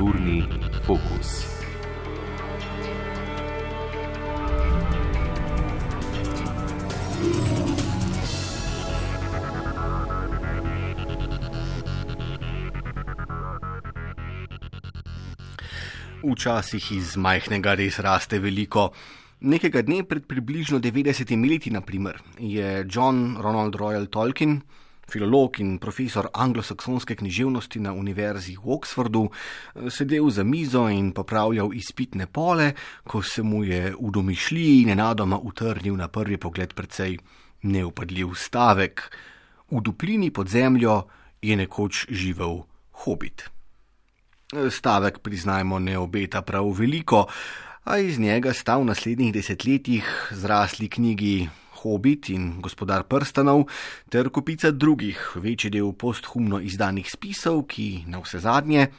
Kulturni fokus. Včasih iz majhnega res raste veliko. Nekega dne pred približno 90 leti, naprimer, je John Ronald Royal Tolkien, filolog in profesor anglosaksonske književnosti na Univerzi v Oxfordu, sedel za mizo in popravljal izpitne pole, ko se mu je v domišljiji nenadoma utrnil na prvi pogled precej neupadljiv stavek: V duplini pod zemljo je nekoč živel hobit. Stavek, priznajmo, ne obeta prav veliko, a iz njega sta v naslednjih desetletjih zrasli knjigi Hobbit in Gospodar prstanov ter kupica drugih, večji del posthumno izdanih spisov, ki na vse zadnje,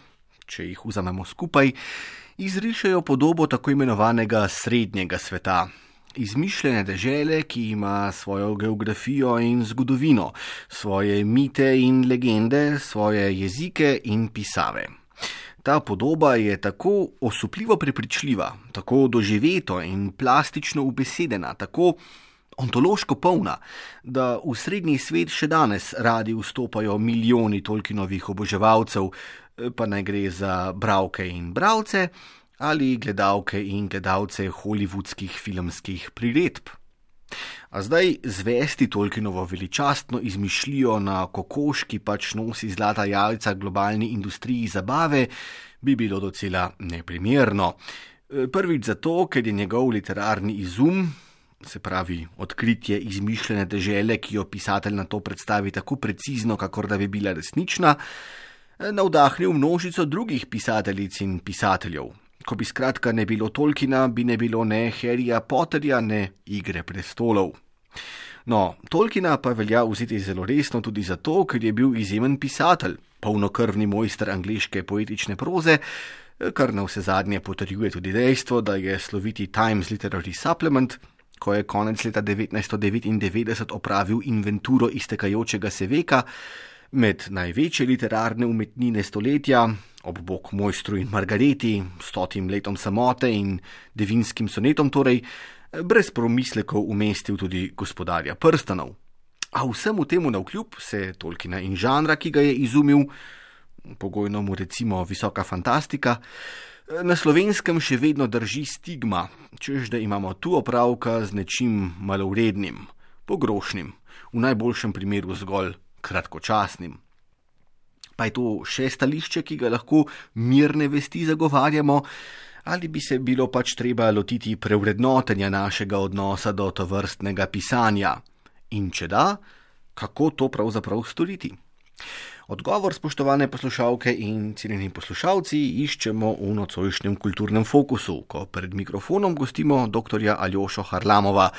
če jih vzamemo skupaj, izrišajo podobo tako imenovanega srednjega sveta. Izmišljene dežele, ki ima svojo geografijo in zgodovino, svoje mite in legende, svoje jezike in pisave. Ta podoba je tako osupljivo prepričljiva, tako doživeto in plastično ubesedena, tako ontološko polna, da v srednji svet še danes radi vstopajo milijoni tolkinovih oboževalcev, pa naj gre za bravke in bravce ali gledalke in gledalce hollywoodskih filmskih priredb. A zdaj zvesti Tolkienovo veličastno izmišljijo na kokoš, ki pač nosi zlata jajca globalni industriji zabave, bi bilo docela neprimerno. Prvič zato, ker je njegov literarni izum, se pravi odkritje izmišljene dežele, ki jo pisatelj na to predstavi tako precizno, kakor da bi bila resnična, navdahnil množico drugih pisateljic in pisateljev. Ko bi skratka ne bilo Tolkiena, bi ne bilo ne Harryja Potterja, ne Igre prestolov. No, Tolkiena pa velja vzeti zelo resno tudi zato, ker je bil izjemen pisatelj, polnokrvni mojster angliške poetične proze, kar na vse zadnje potrjuje tudi dejstvo, da je sloviti Times Literary Supplement, ko je konec leta 1999 opravil inventuro iztekajočega se veka, med največje literarne umetnine stoletja, ob bok mojstru in Margareti, stotim letom samote in devinskim sonetom, torej brez promislekov umestil tudi gospodarja prstanov. A vsemu temu navkljub se Tolkiena in žanra, ki ga je izumil, pogojno mu recimo visoka fantastika, na slovenskem še vedno drži stigma, čež da imamo tu opravka z nečim malovrednim, pogrošnim, v najboljšem primeru zgolj kratkočasnim. Pa je to še stališče, ki ga lahko mirne vesti zagovarjamo, ali bi se bilo pač treba lotiti preurednotenja našega odnosa do tovrstnega pisanja? In če da, kako to pravzaprav storiti? Odgovor, spoštovane poslušalke in cenjeni poslušalci, iščemo v nocojšnjem kulturnem fokusu, ko pred mikrofonom gostimo dr. Aljošo Harlamova,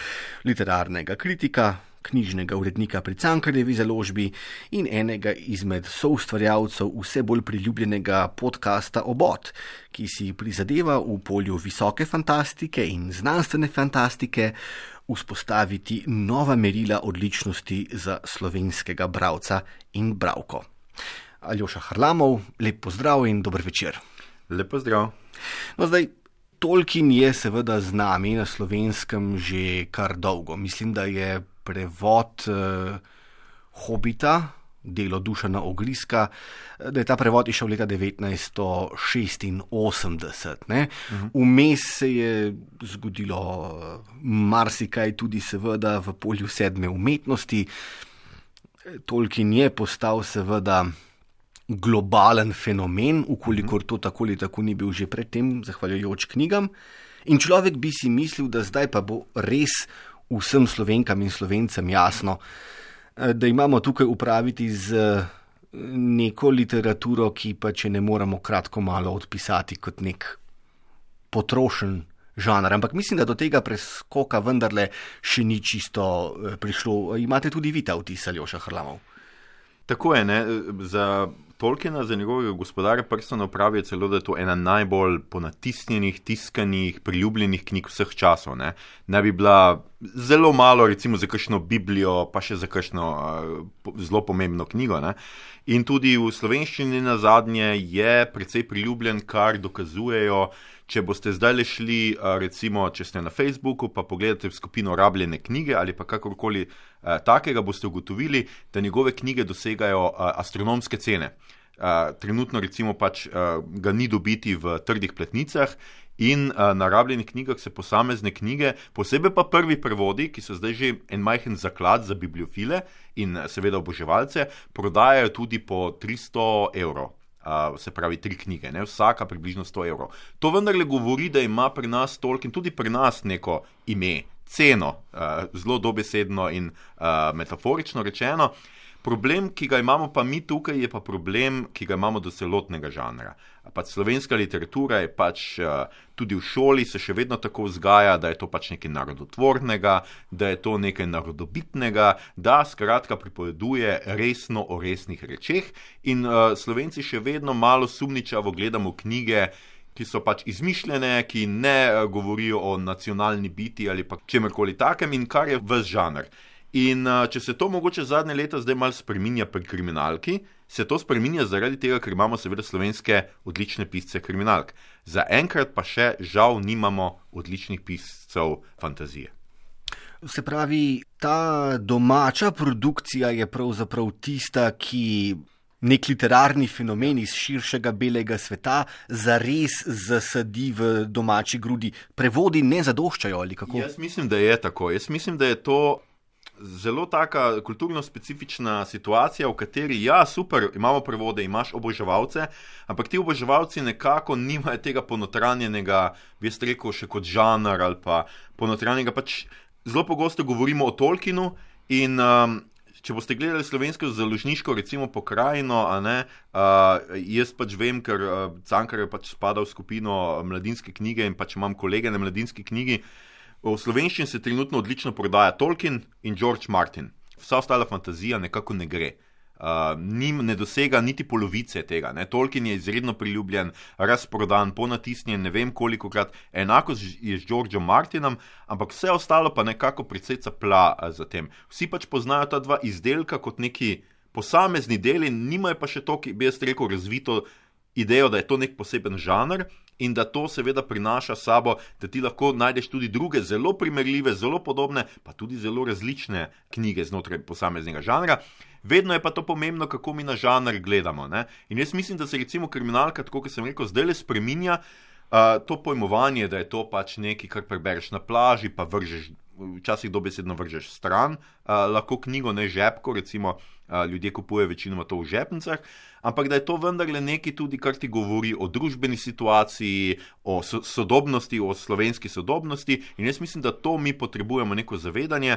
literarnega kritika, knjižnega urednika pri Cankarjevi založbi in enega izmed soustvarjalcev vse bolj priljubljenega podcasta Obot, ki si prizadeva v polju visoke fantastike in znanstvene fantastike vzpostaviti nova merila odličnosti za slovenskega bravca in bravko. Aljoša Harlamov, lep pozdrav in dober večer. Lep pozdrav. No, zdaj, Tolkien je seveda z nami na slovenskem že kar dolgo. Mislim, da je prevod uh, Hobita, delo Dušana Ogriska, da je ta prevod išel leta 1986. Vmes se je zgodilo marsikaj, tudi seveda v polju sedme umetnosti. Tolkien je postal seveda globalen fenomen, ukolikor to tako ali tako ni bil že predtem, zahvaljujoč knjigam. In človek bi si mislil, da zdaj pa bo res vsem slovenkam in slovencem jasno, da imamo tukaj upraviti z neko literaturo, ki pa če ne moremo kratko malo odpisati kot nek potrošen žanr. Ampak mislim, da do tega preskoka vendarle še ni čisto prišlo. Imate tudi vi ta vtis, Aljoša Hrlamov? Tako je, ne? za Tolkiena za njegovega gospodarja prstano pravijo celo, da je to ena najbolj ponatisnjenih, tiskanih, priljubljenih knjig vseh časov. Ne, ne bi bila zelo malo, recimo za kakšno Biblijo, pa še za kakšno uh, zelo pomembno knjigo. Ne. In tudi v slovenščini na zadnje je precej priljubljen, kar dokazujejo. Če boste zdaj le šli, recimo, če ste na Facebooku, pa pogledate skupino rabljene knjige ali pa kakorkoli takega, boste ugotovili, da njegove knjige dosegajo eh, astronomske cene. Eh, trenutno, recimo, pač eh, ga ni dobiti v trdih pletnicah. In uh, na rabljenih knjigah se posamezne knjige, posebej pa prvi prevodi, ki so zdaj že en majhen zaklad za bibliofile in seveda oboževalce, prodajajo tudi po 300 evrov. Uh, se pravi, tri knjige, ne? vsaka približno 100 evrov. To vendarle govori, da ima pri nas tolk in tudi pri nas neko ime, ceno, uh, zelo dobesedno in uh, metaforično rečeno. Problem, ki ga imamo pa mi tukaj, je pa problem, ki ga imamo do celotnega žanra. Pač slovenska literatura je pač tudi v šoli se še vedno tako vzgaja, da je to pač nekaj narodotvornega, da je to nekaj narodobitnega, da skratka pripoveduje resno o resnih rečeh. In uh, slovenci še vedno malo sumničavo gledamo knjige. Ki so pač izmišljene, ki ne govorijo o nacionalni biti ali pa čemkoli takem, in kar je vse žanr. In uh, če se to mogoče zadnje leta zdaj malo spremenja pri kriminalki, se to spremenja zaradi tega, ker imamo seveda slovenske odlične pisce kriminalk. Za enkrat pa še žal nimamo odličnih piscev fantazije. Se pravi, ta domača produkcija je pravzaprav tista, ki nek literarni fenomen iz širšega belega sveta zares zasadi v domači grudi. Prevodi ne zadoščajo ali kako? Jaz mislim, da je tako. Jaz mislim, da je to zelo taka kulturno specifična situacija, v kateri, ja, super, imamo prevode, imaš oboževalce, ampak ti oboževalci nekako nimajo tega ponotranjenega, bi jaz rekel, še kot žanr ali pa ponotranjenega. Pač zelo pogosto govorimo o Tolkienu in. Um, Če boste gledali slovensko založniško, recimo pokrajino, ne, uh, jaz pač vem, ker uh, Cankar je pač spadal v skupino mladinske knjige in pač imam kolege na mladinski knjigi. V slovenščini se trenutno odlično prodaja Tolkien in George Martin. Vsa ostala fantazija nekako ne gre. Uh, njim ne dosega niti polovice tega. Ne. Tolkien je izredno priljubljen, razprodan, ponatisnjen, ne vem koliko krat, enako je z Georgeom Martinom, ampak vse ostalo pa nekako precej capla za tem. Vsi pač poznajo ta dva izdelka kot neki posamezni deli, nimajo pa še to, ki bi jaz rekel, razvito idejo, da je to nek poseben žanr in da to seveda prinaša sabo, da ti lahko najdeš tudi druge zelo primerljive, zelo podobne, pa tudi zelo različne knjige znotraj posameznega žanra. Vedno je pa to pomembno, kako mi na žanr gledamo. Ne? In jaz mislim, da se recimo kriminalka, tako kot sem rekel, zdaj le spreminja. Uh, to pojmovanje, da je to pač nekaj, kar prebereš na plaži, pa vržeš, včasih dobesedno vržeš stran, uh, lahko knjigo, ne žepko, recimo uh, ljudje kupujejo večinoma to v žepnicah, ampak da je to vendarle nekaj tudi, kar ti govori o družbeni situaciji, o so sodobnosti, o slovenski sodobnosti. In jaz mislim, da to mi potrebujemo neko zavedanje.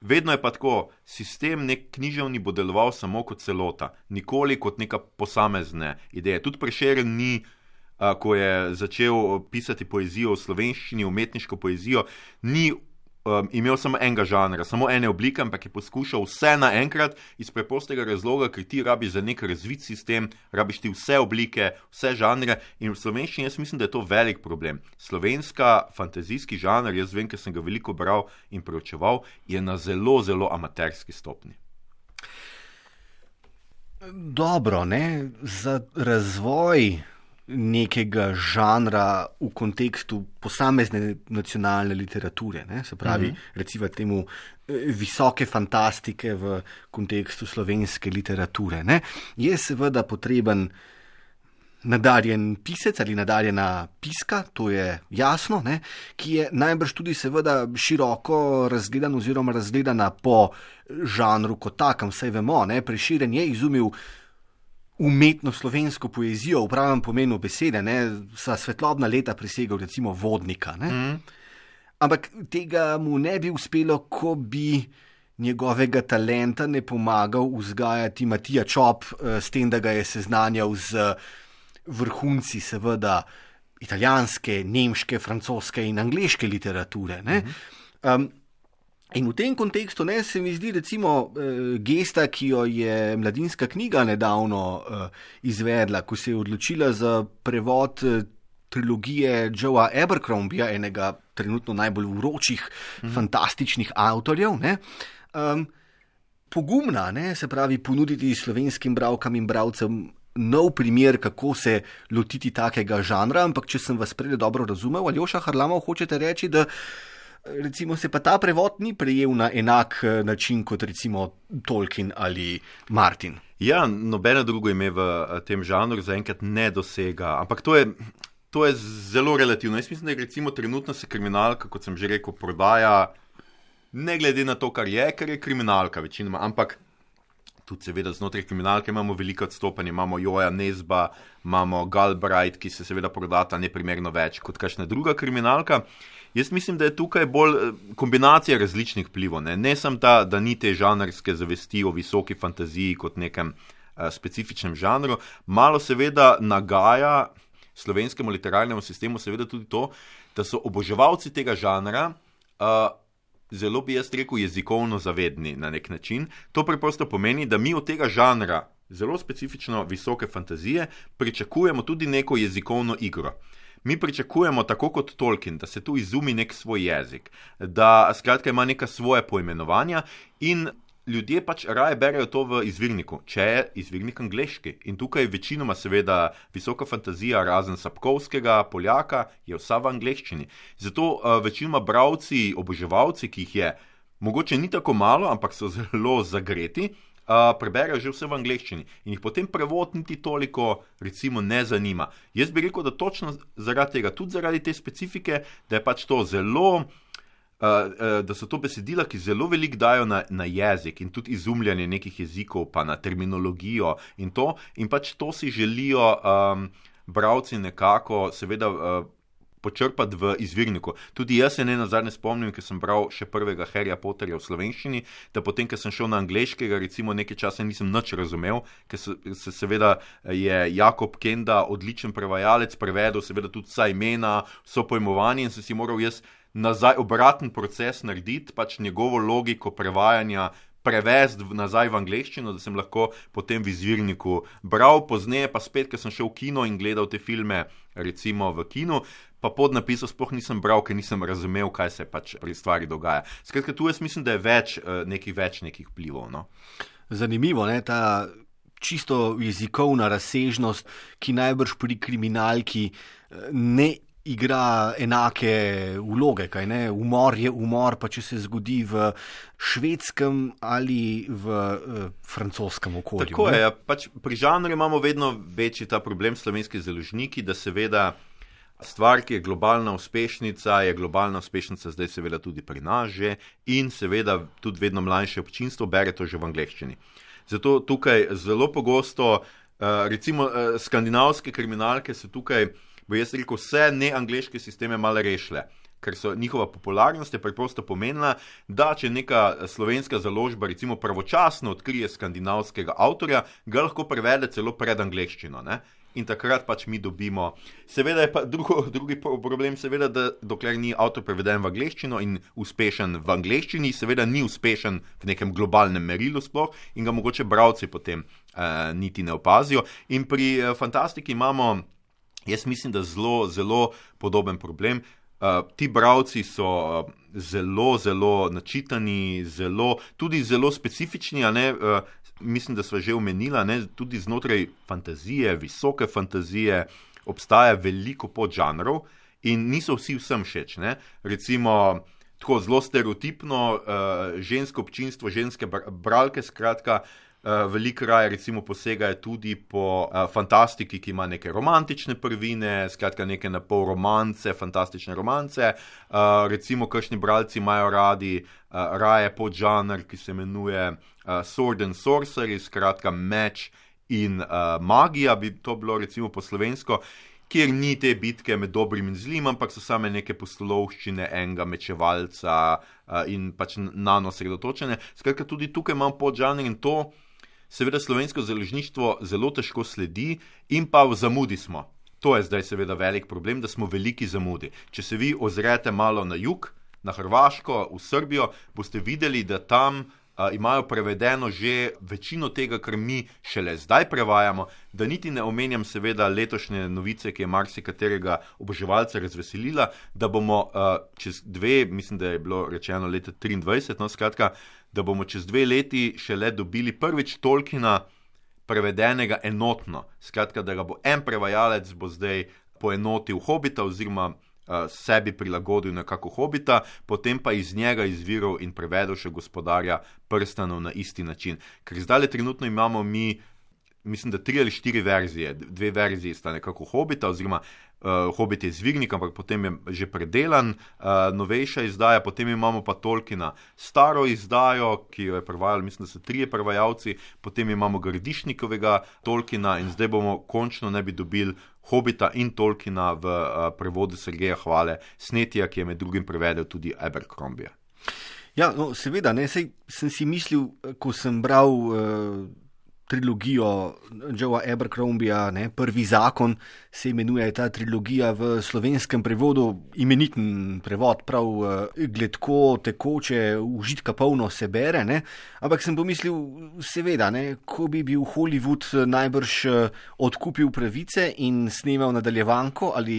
Vedno je pa tako, sistem nek književni bo deloval samo kot celota, nikoli kot neka posamezne ideje. Tudi prešeren ni ko je začel pisati poezijo v slovenščini, umetniško poezijo, ni um, imel samo enega žanra, samo ene oblike, ampak je poskušal vse naenkrat iz preprostega razloga, ker ti rabiš za nek razvit sistem, rabiš ti vse oblike, vse žanre. In v slovenščini jaz mislim, da je to velik problem. Slovenska fantazijski žanr, jaz vem, ker sem ga veliko bral in preučeval, je na zelo, zelo amaterski stopni. Dobro, ne? za razvoj nekega žanra v kontekstu posamezne nacionalne literature, ne? se pravi, mm -hmm. recimo temu eh, visoke fantastike v kontekstu slovenske literature. Ne? Je seveda potreben nadarjen pisec ali nadarjena piska, to je jasno, ne? ki je najbrž tudi seveda široko razgledan oziroma razgledana po žanru kot takem, vse vemo, ne? preširen je izumil umetno slovensko poezijo v pravem pomenu besede, ne, sa svetlobna leta presegel recimo vodnika. Mm. Ampak tega mu ne bi uspelo, ko bi njegovega talenta ne pomagal vzgajati Matija Čop, eh, s tem, da ga je seznanjal z vrhunci, seveda, italijanske, nemške, francoske in angliške literature. Um, In v tem kontekstu ne, se mi zdi, recimo, gesta, ki jo je mladinska knjiga nedavno izvedla, ko se je odločila za prevod trilogije Joea Abercrombija, enega trenutno najbolj vročih, mm. fantastičnih avtorjev. Um, pogumna, ne, se pravi, ponuditi slovenskim bralkam in bralcem nov primer, kako se lotiti takega žanra. Ampak, če sem vas prej dobro razumel, ali oša Harlamov, hočete reči, da. Recimo se pa ta prevod ni prejel na enak eh, način kot recimo Tolkien ali Martin. Ja, nobeno drugo ime v eh, tem žanru zaenkrat ne dosega. Ampak to je, to je zelo relativno. Jaz mislim, da je trenutno se kriminalka, kot sem že rekel, prodaja, ne glede na to, kar je, ker je kriminalka večinoma. Ampak tudi, seveda, znotraj kriminalke imamo veliko odstopanje. Imamo Joja Nezba, imamo Galbraith, ki se seveda prodata neprimerno več kot kakšna druga kriminalka. Jaz mislim, da je tukaj bolj eh, kombinacija različnih vplivov. Ne, ne samo ta, da ni te žanrske zavesti o visoki fantaziji kot nekem uh, specifičnem žanru, malo seveda nagaja slovenskemu literarnemu sistemu seveda tudi to, da so oboževalci tega žanra. Uh, Zelo bi jaz rekel, jezikovno zavedni na nek način. To preprosto pomeni, da mi od tega žanra, zelo specifično visoke fantazije, pričakujemo tudi neko jezikovno igro. Mi pričakujemo, tako kot Tolkien, da se tu izumi nek svoj jezik, da skratka ima neka svoje poimenovanja in ljudje pač raje berejo to v izvirniku, če je izvirnik angliški. In tukaj večinoma, seveda, visoka fantazija, razen Sapkovskega, Poljaka, je vsa v angliščini. Zato uh, večinoma bravci, oboževalci, ki jih je mogoče ni tako malo, ampak so zelo zagreti. Uh, preberejo že vse v angleščini in jih potem prevod niti toliko, recimo, ne zanima. Jaz bi rekel, da točno zaradi tega, tudi zaradi te specifike, da je pač to zelo uh, da so to besedila, ki zelo veliko dajo na, na jezik in tudi izumljanje nekih jezikov, pa na terminologijo in to. In pač to si želijo um, bravci nekako, seveda. Uh, Počrpati v izvirniku. Tudi jaz se ne na zadnje spomnim, ker sem bral še prvega Harryja Potterja v slovenščini, da potem, ker sem šel na angliškega, recimo nekaj časa nisem nič razumel, ker se, se seveda je Jakob Kenda odličen prevajalec, prevedel seveda tudi vsa imena, vso pojmovanje in sem si moral jaz nazaj obraten proces narediti, pač njegovo logiko prevajanja. Prevesti nazaj v angleščino, da sem lahko potem v izvirniku bral, pozneje pa spet, ker sem šel v kino in gledal te filme, recimo v kinu, pa pod napisom sploh nisem bral, ker nisem razumel, kaj se pač pri stvari dogaja. Skratka, tu jaz mislim, da je več eh, nekih, več nekih vplivov. No. Zanimivo je ta čisto jezikovna razsežnost, ki najbrž pri kriminalki eh, ne igra enake vloge, kaj ne? Umor je umor, pa če se zgodi v švedskem ali v uh, francoskem okolju. Tako ne? je, ja, pač pri žanru imamo vedno večji ta problem slovenski založniki, da seveda. Stvar, ki je globalna uspešnica, je globalna uspešnica zdaj seveda tudi pri nas že in seveda tudi vedno mlajše občinstvo bere to že v angleščini. Zato tukaj zelo pogosto, recimo skandinavske kriminalke so tukaj bo jaz rekel, vse neangliške sisteme malo rešile. Ker so njihova popularnost je preprosto pomenila, da če neka slovenska založba, recimo, pravočasno odkrije skandinavskega avtorja, ga lahko prevede celo pred angliščino. Ne? In takrat pač mi dobimo. Seveda je pa drugo, drugi problem, seveda, da dokler ni avtor preveden v angliščino in uspešen v angliščini, seveda ni uspešen v nekem globalnem merilu sploh in ga mogoče bralci potem eh, niti ne opazijo. In pri eh, fantastiki imamo. Jaz mislim, da zelo, zelo podoben problem. Uh, ti bravci so uh, zelo, zelo načitani, zelo, tudi zelo specifični. Uh, mislim, da smo že omenili, tudi znotraj fantazije, visoke fantazije, obstaja veliko podžanrov in niso vsi vsem všeč. Ne? Recimo, tako zelo stereotipno, uh, žensko občinstvo, ženske bralke, skratka. Uh, Veliko raje, recimo, posegajo tudi po uh, fantastiki, ki ima neke romantične prvine, skratka, neke na pol romance, fantastične romance. Uh, recimo, kakšni bralci imajo radi uh, raje podžanr, ki se imenuje uh, Sword and Sorcery, skratka, meč in uh, magija, bi to bilo recimo po slovensko. Kjer ni te bitke med dobrim in zlim, ampak so same neke poslovščine enega mečevalca uh, in pač na nos sredotočene. Skratka, tudi tukaj imam podžanr in to, seveda slovensko založništvo zelo težko sledi in pa v zamudi smo. To je zdaj seveda velik problem, da smo veliki zamudi. Če se vi ozrete malo na jug, na Hrvaško, v Srbijo, boste videli, da tam uh, imajo prevedeno že večino tega, kar mi šele zdaj prevajamo. Da niti ne omenjam, seveda, letošnje novice, ki je marsikaterega oboževalca razveselila, da bomo uh, čez dve, mislim, da je bilo rečeno leta 23, no skratka, da bomo čez dve leti šele dobili prvič Tolkiena prevedenega enotno. Skratka, da ga bo en prevajalec bo zdaj poenotil hobita oziroma sebi prilagodil nekako hobita, potem pa iz njega izviral in prevedel še gospodarja prstanov na isti način. Ker zdaj le trenutno imamo mi, mislim, da tri ali štiri verzije, dve verziji sta nekako hobita, oziroma uh, hobit je zvirnik, ampak potem je že predelan, uh, novejša izdaja, potem imamo pa Tolkiena staro izdajo, ki jo je prevajal, mislim, da so trije prevajalci, potem imamo Gradišnikovega Tolkiena in zdaj bomo končno ne bi dobili Hobita in Tolkiena v uh, prevodu Sergeja Hvale, Snetija, ki je med drugim prevedel tudi Abercrombie. Ja, no, seveda, ne, sej, sem si mislil, ko sem bral uh, trilogijo Joea Abercrombija, ne, prvi zakon se imenuje ta trilogija v slovenskem prevodu, imeniten prevod, prav uh, gledko, tekoče, užitka polno se bere. Ne, ampak sem pomislil, seveda, ne, ko bi bil Hollywood najbrž uh, odkupil pravice in snemal nadaljevanko ali.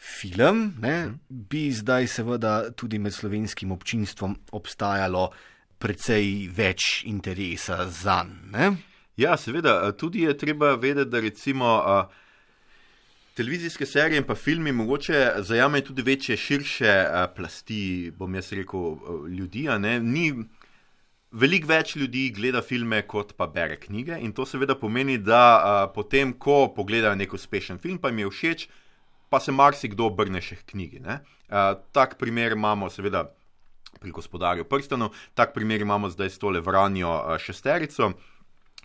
Film, ne, bi zdaj, seveda, tudi med slovenskim občinstvom obstajalo precej več interesa za njim. Ja, seveda, tudi je treba vedeti, da recimo. Televizijske serije in pa filmi mogoče zajamejo tudi večje, širše plasti, bom jaz rekel, ljudi. Ni, veliko več ljudi gleda filme, kot pa bere knjige. In to seveda pomeni, da a, potem, ko pogledajo nek uspešen film, pa jim je všeč, pa se marsikdo obrne še k knjigi. A, tak primer imamo, seveda, pri gospodarju prstanov. Tak primer imamo zdaj s tole Vranjo šesterico.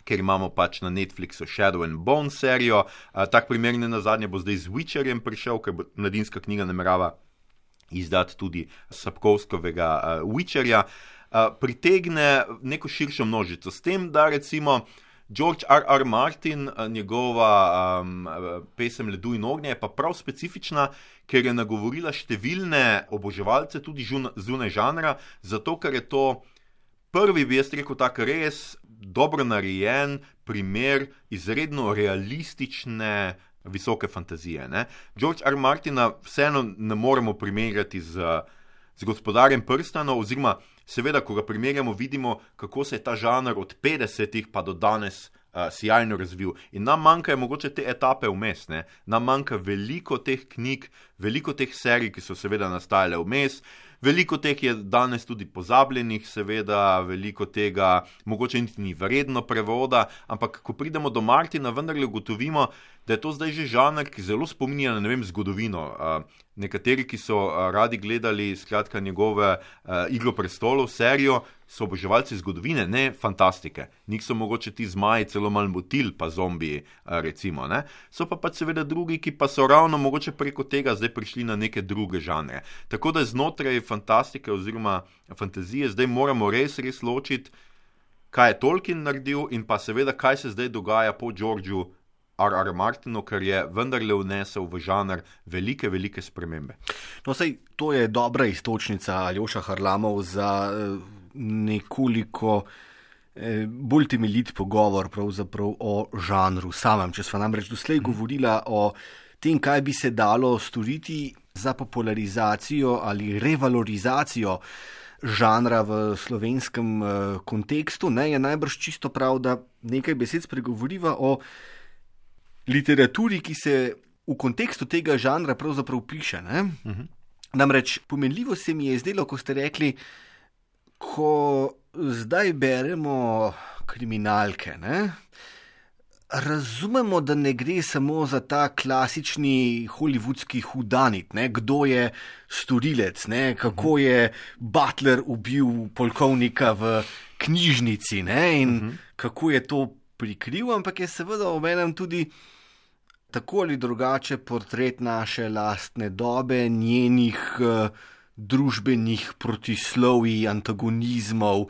Ker imamo pač na Netflixu Shadow and Bone serijo, uh, tak primer ne na zadnje bo zdaj z Witcherjem prišel, ker mladinska knjiga namerava izdati tudi Sapkovskovega uh, Witcherja, uh, pritegne neko širšo množico. S tem, da recimo George R. R. Martin, eh, njegova um, pesem Ledu in ognje je pa prav specifična, ker je nagovorila številne oboževalce, tudi zunaj žanra, zato ker je to prvi, bi jaz rekel, tako res dobro narejen primer izredno realistične. Visoke fantazije. Ne? George R. Martina vseeno ne moremo primerjati z, z gospodarjem prstanov, oziroma seveda, ko ga primerjamo, vidimo, kako se je ta žanr od 50-ih pa do danes uh, sjajno razvil. In nam manjkajo mogoče te etape vmes, ne? nam manjka veliko teh knjig, veliko teh serij, ki so seveda nastajale vmes. Veliko teh je danes tudi pozabljenih, seveda, veliko tega mogoče niti ni vredno prevoda, ampak ko pridemo do Martina, vendarle ugotovimo, da je to zdaj že žanr, ki zelo spominja na vem, zgodovino. Uh, nekateri, ki so uh, radi gledali skratka, njegove uh, Igro prestolov, serijo, so oboževalci zgodovine, ne fantastike. Nik so mogoče ti zmaji, celo malo motil, pa zombiji, uh, recimo. Ne? So pa pač seveda drugi, ki pa so ravno mogoče preko tega zdaj prišli na neke druge žanre. Tako da znotraj fantastike oziroma fantazije zdaj moramo res, res ločiti. Kaj je Tolkien naredil, in pa seveda, kaj se zdaj dogaja po Georgeu R.R. Martinu, ker je vendarle vnesel v žanr velike, velike spremembe. No, sej, to je dobra istočnica Aljoša Harlamov za eh, nekoliko eh, bolj temeljit pogovor o žanru samem. Če smo namreč doslej mhm. govorili o tem, kaj bi se dalo storiti za popularizacijo ali revalorizacijo. Žanra v slovenskem uh, kontekstu, ne, je najbrž čisto prav, da nekaj besed spregovoriva o literaturi, ki se v kontekstu tega žanra pravzaprav piše. Uh mhm. -huh. Namreč pomenljivo se mi je zdelo, ko ste rekli, ko zdaj beremo kriminalke. Ne? Razumemo, da ne gre samo za ta klasični holivudski hudanit, ne? kdo je storilec, ne? kako mhm. je Butler ubil polkovnika v knjižnici ne? in uh mhm. -huh. kako je to prikril, ampak je seveda omenem tudi tako ali drugače portret naše lastne dobe, njenih uh, družbenih protislovij, antagonizmov,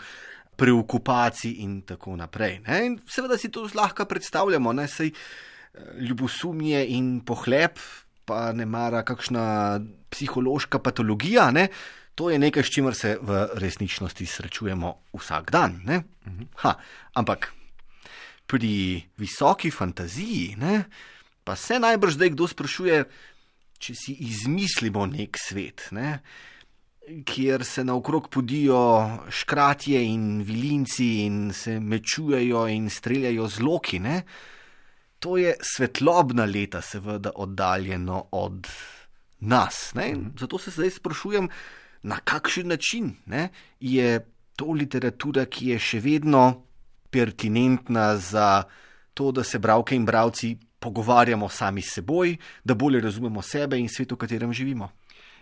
preokupacij in tako naprej. Ne? In seveda si to zlahka predstavljamo, da se ljubosumje in pohlep, pa ne mara kakšna psihološka patologija. Ne? To je nekaj, s čimer se v resničnosti srečujemo vsak dan. Ha, ampak pri visoki fantaziji ne, pa se najbrž zdaj kdo sprašuje, če si izmislimo nek svet. Ne kjer se naokrog podijo škratje in vilinci in se mečujejo in streljajo z loki. Ne? To je svetlobna leta, seveda, oddaljeno od nas. Ne? Zato se zdaj sprašujem, na kakšen način ne? je to literatura, ki je še vedno pertinentna za to, da se bralke in bralci pogovarjamo sami s seboj, da bolje razumemo sebe in svet, v katerem živimo.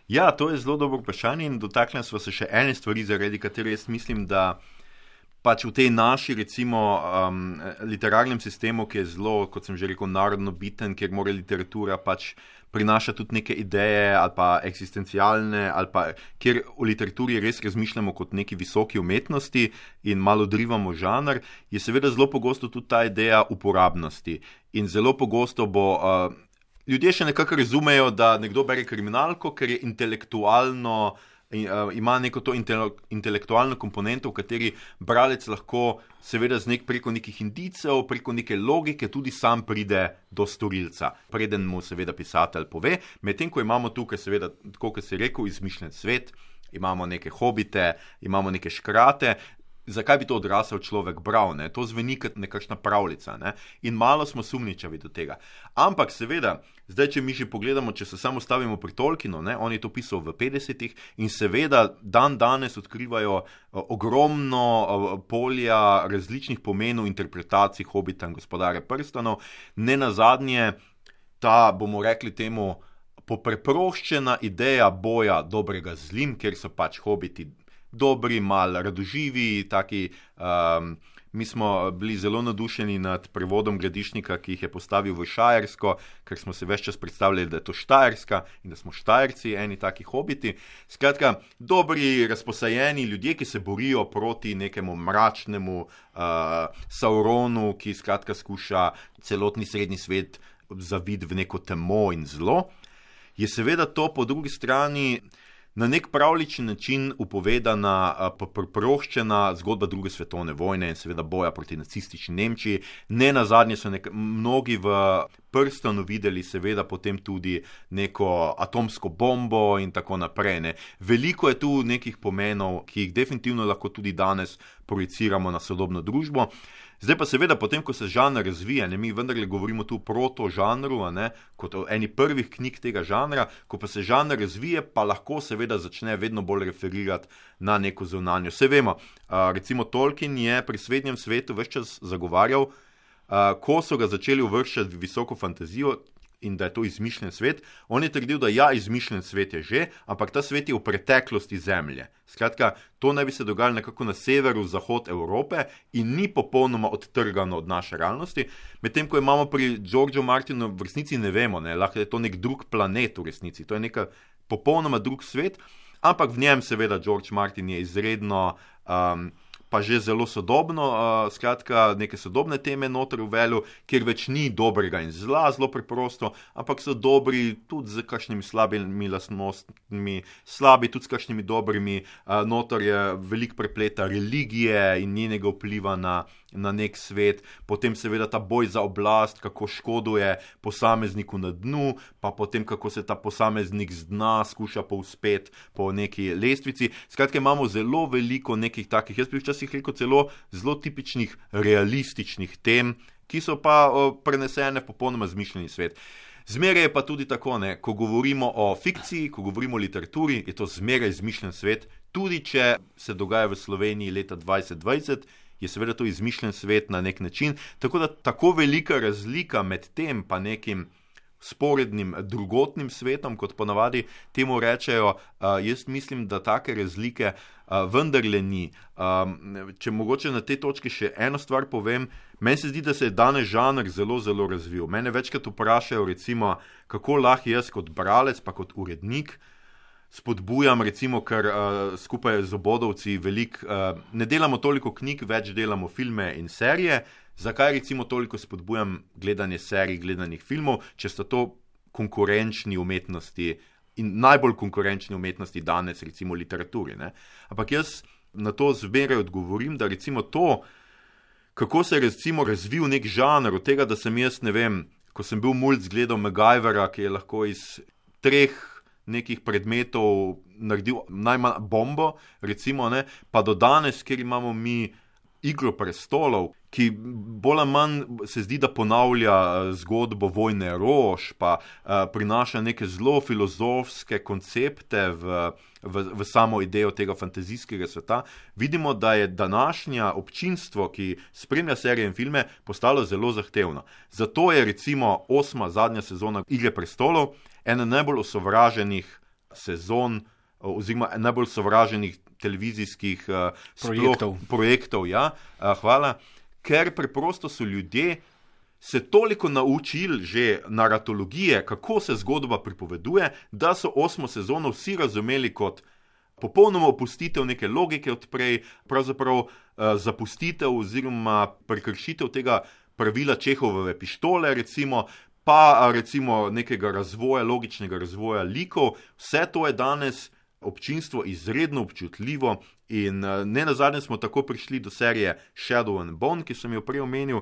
Ja, to je zelo dobro vprašanje in dotaknemo se še ene stvari, zaradi katere jaz mislim, da pač v tej naši, recimo, um, literarnem sistemu, ki je zelo, kot sem že rekel, narodno biten, kjer mora literatura pač prinašati tudi neke ideje ali pa eksistencialne, ali pa kjer v literaturi res razmišljamo kot neki visoki umetnosti in malo drivamo žanr, je seveda zelo pogosto tudi ta ideja uporabnosti. In zelo pogosto bo. Uh, ljudje še nekako razumejo, da nekdo bere kriminalko, ker je intelektualno. Ima neko to intelektualno komponento, v kateri bralec lahko, seveda, nek preko nekih indicev, preko neke logike, tudi sam pride do storilca, preden mu, seveda, pisatelj pove. Medtem ko imamo tukaj, seveda, kot se je rekel, izmišljen svet, imamo neke hobite, imamo neke škrate, zakaj bi to odrasel človek bral, ne? to zveni kot nekakšna pravljica. Ne? In malo smo sumničavi do tega. Ampak, seveda, zdaj, če mi že pogledamo, če se samo stavimo pri Tolkienu, ne? on je to pisal v 50-ih in seveda dan danes odkrivajo ogromno polja različnih pomenov interpretacij hobita in gospodarja prstanov, ne na zadnje ta, bomo rekli temu. Popreproščena ideja boja dobrega z zlim, ker so pač hobiti dobri, malo radoživi. Taki, um, mi smo bili zelo nadušeni nad prevodom Gledišnika, ki jih je postavil v Šajersko, ker smo se več čas predstavljali, da je to Štajerska in da smo Štajerci, eni taki hobiti. Skratka, dobri, razposajeni ljudje, ki se borijo proti nekemu mračnemu uh, Sauronu, ki skratka skuša celotni srednji svet zavid v neko temo in zlo. Je seveda to po drugi strani na nek pravličen način upovedana, preproščena zgodba druge svetovne vojne in seveda boja proti nacistični Nemčiji. Ne na zadnje so nek, mnogi v prstanu videli, seveda potem tudi neko atomsko bombo in tako naprej. Ne. Veliko je tu nekih pomenov, ki jih definitivno lahko tudi danes projiciramo na sodobno družbo. Zdaj pa seveda, potem, ko se žanr razvija, ne mi vendarle govorimo tu o proto-žanru, kot o eni prvih knjig tega žanra, ko pa se žanr razvije, pa lahko seveda začne vedno bolj referirati na neko zunanjo. Vse vemo, recimo Tolkien je pri srednjem svetu več čas zagovarjal, ko so ga začeli uvrščati v visoko fantazijo, in da je to izmišljen svet. On je trdil, da ja, izmišljen svet je že, ampak ta svet je v preteklosti Zemlje. Skratka, to naj bi se dogajalo nekako na severu, zahod Evrope in ni popolnoma odtrgano od naše realnosti. Medtem ko imamo pri Georgeu Martinu v resnici ne vemo, ne, lahko je to nek drug planet v resnici, to je nek popolnoma drug svet, ampak v njem seveda George Martin je izredno. Um, pa že zelo sodobno, uh, skratka, neke sodobne teme noter v velu, kjer več ni dobrega in zla, zelo preprosto, ampak so dobri tudi z kakšnimi slabimi lastnostmi, slabi tudi s kakšnimi dobrimi, uh, noter je velik prepleta religije in njenega vpliva na na nek svet, potem seveda ta boj za oblast, kako škoduje posamezniku na dnu, pa potem kako se ta posameznik z dna skuša povzpeti po neki lestvici. Skratka, imamo zelo veliko nekih takih, jaz bi včasih rekel, celo zelo tipičnih realističnih tem, ki so pa o, prenesene v popolnoma zmišljeni svet. Zmeraj je pa tudi tako, ne, ko govorimo o fikciji, ko govorimo o literaturi, je to zmeraj izmišljen svet, tudi če se dogaja v Sloveniji leta 2020 je seveda to izmišljen svet na nek način. Tako da tako velika razlika med tem in nekim sporednim drugotnim svetom, kot ponavadi temu rečejo, uh, jaz mislim, da take razlike uh, vendarle ni. Um, če mogoče na tej točki še eno stvar povem, meni se zdi, da se je danes žanr zelo, zelo razvil. Mene večkrat vprašajo, recimo, kako lahko jaz kot bralec, pa kot urednik spodbujam, recimo, ker uh, skupaj z obodovci veliko, uh, ne delamo toliko knjig, več delamo filme in serije. Zakaj recimo toliko spodbujam gledanje serij, gledanje filmov, če sta to konkurenčni umetnosti in najbolj konkurenčni umetnosti danes, recimo literaturi. Ne? Ampak jaz na to zmeraj odgovorim, da recimo to, kako se je recimo razvil nek žanr, od tega, da sem jaz, ne vem, ko sem bil mulj zgledal Megajvera, ki je lahko iz treh nekih predmetov naredil najmanj bombo, recimo, ne, pa do danes, kjer imamo mi igro prestolov, ki bolj ali manj se zdi, da ponavlja eh, zgodbo vojne rož, pa uh, prinaša neke zelo filozofske koncepte v, v, v samo idejo tega fantazijskega sveta, vidimo, da je današnja občinstvo, ki spremlja serije in filme, postalo zelo zahtevno. Zato je recimo osma zadnja sezona Igre prestolov ena najbolj osovraženih sezon. Oziroma, najbolj sovraženih televizijskih uh, projektov. Sploh, projektov ja, uh, hvala ker preprosto so ljudje se toliko naučili že naratologije, kako se zgodba pripoveduje, da so osmo sezono vsi razumeli kot popolnoma opustitev neke logike odprej, pravzaprav uh, zapustitev oziroma prekršitev tega pravila Čehove pištole, recimo. Pa recimo nekega razvoja, logičnega razvoja likov, vse to je danes občinstvo izredno občutljivo in eh, ne na zadnje smo tako prišli do serije Shadow and Bone, ki sem jo prej omenil,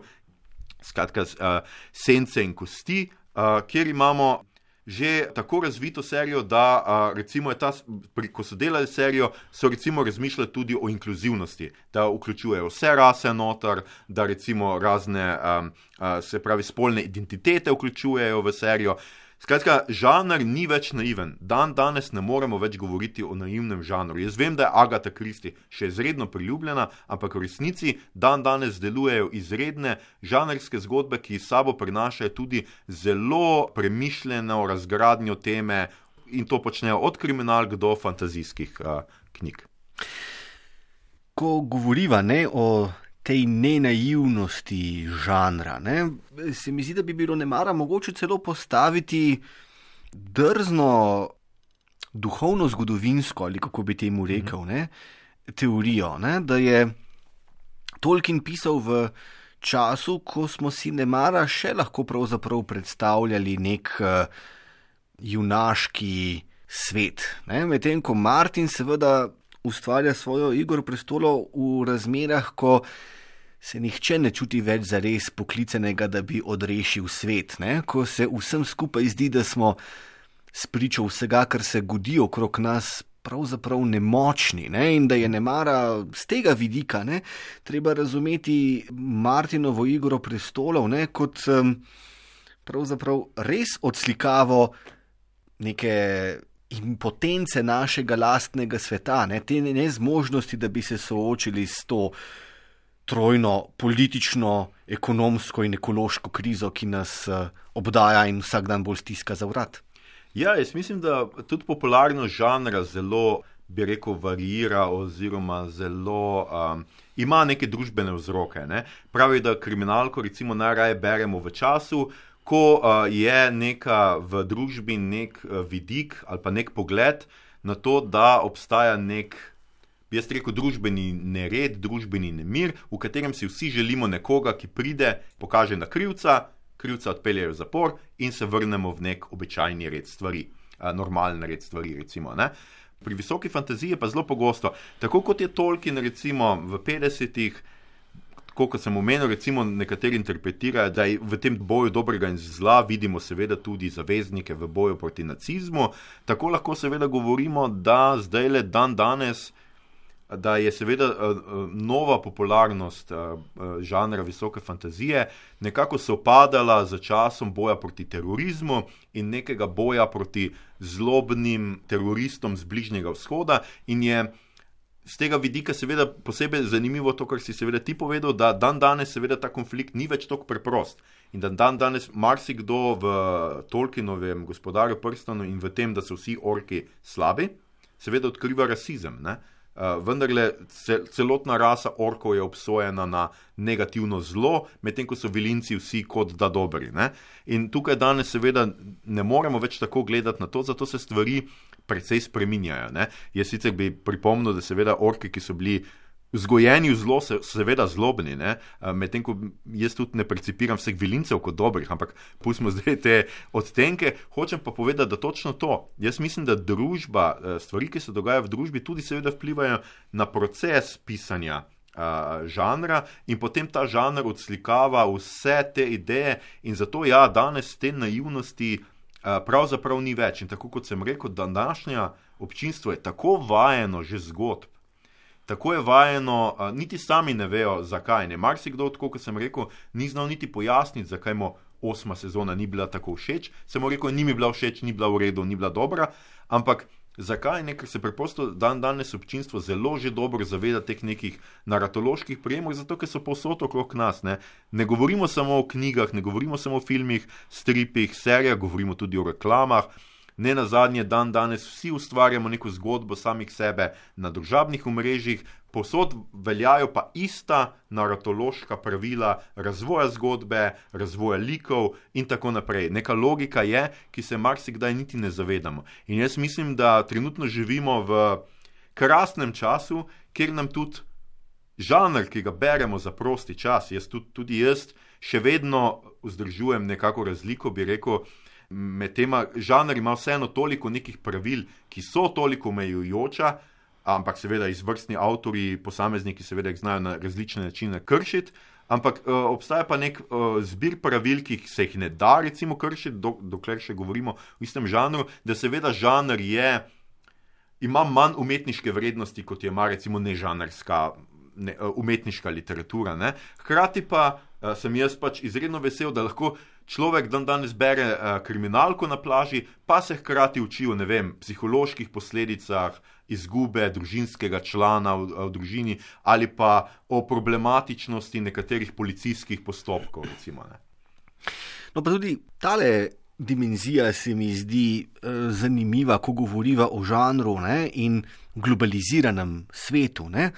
skratka, uh, sence in kosti, uh, kjer imamo. Že tako razvito serijo, da a, recimo ta, pri, ko so delali serijo, so recimo razmišljali tudi o inkluzivnosti, da vključujejo vse rase noter, da recimo razne, a, a, se pravi, spolne identitete vključujejo v serijo. Skratka, žanr ni več naiven. Dan danes ne moremo več govoriti o naivnem žanru. Jaz vem, da je Agatha Christie še izredno priljubljena, ampak v resnici dan danes delujejo izredne žanrske zgodbe, ki sabo prinašajo tudi zelo premišljeno razgradnjo teme in to počnejo od kriminalk do fantazijskih uh, knjig. Ko govoriva ne, o tej nenaivnosti žanra. Ne? Se mi zdi, da bi bilo ne mara mogoče celo postaviti drzno duhovno zgodovinsko, ali kako bi temu rekel, ne? teorijo, ne? da je Tolkien pisal v času, ko smo si ne mara še lahko pravzaprav predstavljali nek uh, junaški svet. Medtem ko Martin seveda ustvarja svojo igro prestolov v razmerah, ko se nihče ne čuti več za res poklicenega, da bi odrešil svet, ne? ko se vsem skupaj zdi, da smo spričo vsega, kar se godi okrog nas. Pravzaprav nemočni ne? in da je ne mara z tega vidika, ne? treba razumeti Martinovo igro prestolov ne? kot um, pravzaprav res odslikavo neke impotence našega lastnega sveta, ne, te nezmožnosti, da bi se soočili s to trojno politično, ekonomsko in ekološko krizo, ki nas uh, obdaja in vsak dan bolj stiska za vrat. Ja, jaz mislim, da tudi popularnost žanra zelo, bi rekel, varira oziroma zelo. Um, Ima neke družbene vzroke. Ne? Pravi, da kriminalko recimo najraje beremo v času, ko uh, je neka v družbi nek uh, vidik ali pa nek pogled na to, da obstaja nek, bi jaz rekel, družbeni nered, družbeni nemir, v katerem si vsi želimo nekoga, ki pride, pokaže na krivca, krivca odpeljejo v zapor in se vrnemo v nek običajni red stvari, uh, normalen red stvari, recimo. Ne? Pri visoki fantaziji pa zelo pogosto, tako kot je Tolkien, recimo v 50-ih kot sem omenil, recimo nekateri interpretirajo, da je v tem boju dobrega in zla vidimo seveda tudi zaveznike v boju proti nacizmu. Tako lahko seveda govorimo, da zdaj le dan danes. Da je seveda uh, nova popularnost uh, žanra visoke fantazije nekako sopadala z časom boja proti terorizmu in nekega boja proti zlobnim teroristom z Bližnjega vzhoda, in je z tega vidika, seveda, posebej zanimivo to, kar si seveda ti povedal, da dan danes, seveda, ta konflikt ni več tako preprost. In da dan danes marsikdo v Tolkienovem gospodarju prstanu in v tem, da so vsi orki slabi, seveda odkriva rasizem. Ne? Uh, vendarle, celotna rasa orkov je obsojena na negativno zlo, medtem ko so vilinci vsi kot da dobri. Ne? In tukaj danes, seveda, ne moremo več tako gledati na to, zato se stvari precej spreminjajo. Ne? Jaz sicer bi pripomnil, da seveda orki, ki so bili vzgojeni v zlo, se, seveda zlobni, medtem ko jaz tudi ne percipiram vseh vilincev kot dobrih, ampak pustimo zdaj te odtenke. Hočem pa povedati, da točno to. Jaz mislim, da družba, stvari, ki se dogajajo v družbi, tudi seveda vplivajo na proces pisanja. Uh, žanra in potem ta žanr odslikava vse te ideje, in zato ja, danes te naivnosti pravzaprav ni več. In tako kot sem rekel, današnja občinstvo je tako vajeno že zgodb, tako je vajeno, uh, niti sami ne vejo, zakaj. Ne. Marsikdo, tako kot sem rekel, ni znal niti pojasniti, zakaj mu osma sezona ni bila tako všeč. Sem mu rekel, ni mi bila všeč, ni bila v redu, ni bila dobra. Ampak zakaj? Ne, ker se preprosto dan danes občinstvo zelo že dobro zaveda teh nekih naratoloških prijemov, zato ker so posod okrog nas. Ne. ne govorimo samo o knjigah, ne govorimo samo o filmih, stripih, serijah, govorimo tudi o reklamah ne na zadnje dan danes vsi ustvarjamo neko zgodbo samih sebe na družabnih omrežjih, posod veljajo pa ista naratološka pravila razvoja zgodbe, razvoja likov in tako naprej. Neka logika je, ki se marsikdaj niti ne zavedamo. In jaz mislim, da trenutno živimo v krasnem času, kjer nam tudi žanr, ki ga beremo za prosti čas, jaz tudi, tudi jaz še vedno vzdržujem nekako razliko, bi rekel, med tema žanri ima vseeno toliko nekih pravil, ki so toliko omejujoča, ampak seveda izvrstni avtori, posamezniki, seveda jih znajo na različne načine kršiti. Ampak uh, obstaja pa nek uh, zbir pravil, ki se jih ne da, recimo, kršiti, do, dokler še govorimo o istem žanru, da seveda žanr je, ima manj umetniške vrednosti, kot je ima recimo nežanrska ne, uh, umetniška literatura. Ne. Hkrati pa uh, sem jaz pač izredno vesel, da lahko človek dan danes bere uh, kriminalko na plaži, pa se hkrati uči o vem, psiholoških posledicah izgube družinskega člana v, v družini ali pa o problematičnosti nekaterih policijskih postopkov. Recimo, no, pa tudi tale dimenzija se mi zdi uh, zanimiva, ko govoriva o žanru ne, in globaliziranem svetu. Ne.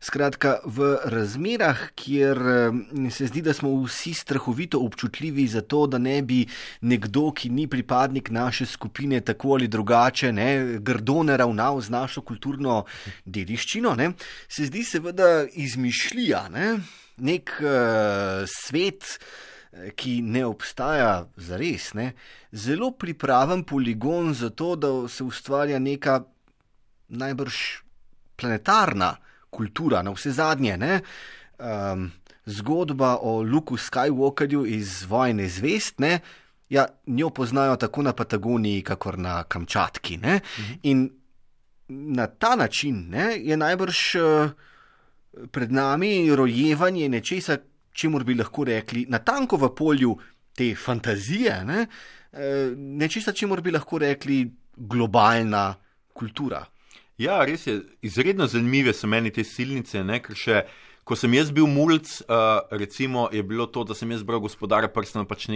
Skratka, v razmerah, kjer uh, se zdi, da smo vsi strahovito občutljivi za to, da ne bi nekdo, ki ni pripadnik naše skupine, tako ali drugače, ne, grdo ne ravnal z našo kulturno dediščino, ne, se zdi seveda izmišljija, ne, nek uh, svet ki ne obstaja za res, ne, zelo pripraven poligon za to, da se ustvarja neka najbrž planetarna kultura, na vse zadnje. Ne, um, zgodba o Luku Skywalkerju iz Vojne zvest. Ne, Ja, njo poznajo tako na Patagoniji, kakor na Kamčatki. Mhm. In na ta način ne, je najbrž uh, pred nami rojevanje nečesa, čemu bi lahko rekli, na tanko v polju te fantazije, ne, eh, nečesa, čemu bi lahko rekli globalna kultura. Ja, res je, izredno zanimive so meni te silnice, ne, ker še. Ko sem jaz bil mulj, uh, recimo, je bilo to, da sem jaz bral gospodarja prstena, pač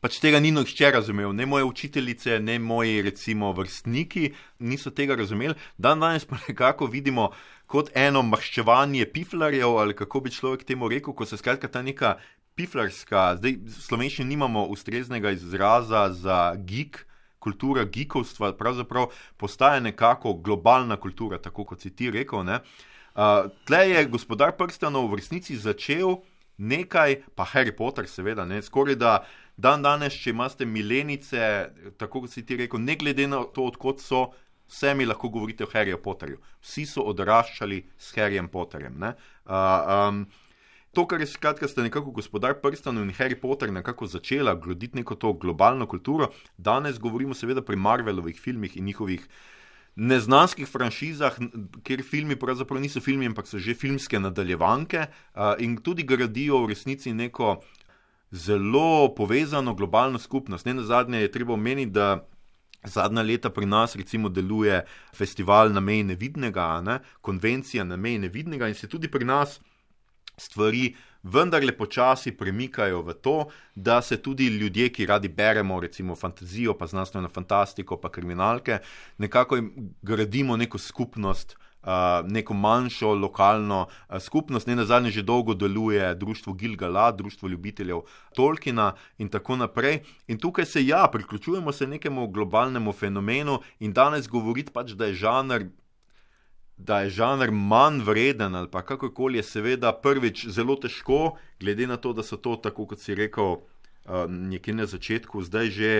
pač tega ni nihče razumel, ne moje učiteljice, ne moji, recimo, vrstniki niso tega razumeli. Dan danes pa nekako vidimo, kot eno maščevanje piflarjev, ali kako bi človek temu rekel, ko se skratka ta neka piflarska, zdaj v slovenščini nimamo ustreznega izraza za geek. Kultura geekovstva pravzaprav postaja nekako globalna kultura, tako kot si ti rekel. Uh, tle je gospodar prstanov v resnici začel nekaj, pa Harry Potter, seveda, ne, skoraj da dan danes, če imate milenice, tako kot si ti rekel, ne glede na to, odkot so, vse mi lahko govorite o Harryju Potterju. Vsi so odraščali s Harryjem Potterjem. Uh, um, to, kar je skratka, sta nekako gospodar prstanov in Harry Potter nekako začela graditi neko to globalno kulturo, danes govorimo seveda pri Marvelovih filmih in njihovih. Neznanskih franšizah, kjer filmi pravzaprav niso filmi, ampak so že filmske nadaljevanke, in tudi gradijo v resnici neko zelo povezano globalno skupnost. Ne na zadnje je treba omeniti, da Zadnja leta pri nas recimo deluje festival na meji nevidnega, ne? konvencija na meji nevidnega in se tudi pri nas stvari vendarle počasi premikajo v to, da se tudi ljudje, ki radi beremo recimo fantazijo, pa znanstveno fantastiko, pa kriminalke, nekako gradimo neko skupnost, neko manjšo lokalno skupnost. Ne na zadnje že dolgo deluje društvo Gilgala, društvo ljubiteljev Tolkiena in tako naprej. In tukaj se ja, priključujemo se nekemu globalnemu fenomenu in danes govoriti pač, da je žanr. da je žanr manj vreden ali pa kakorkoli, je seveda prvič zelo težko, glede na to, da so to, tako kot si rekel, uh, nekje na začetku, zdaj že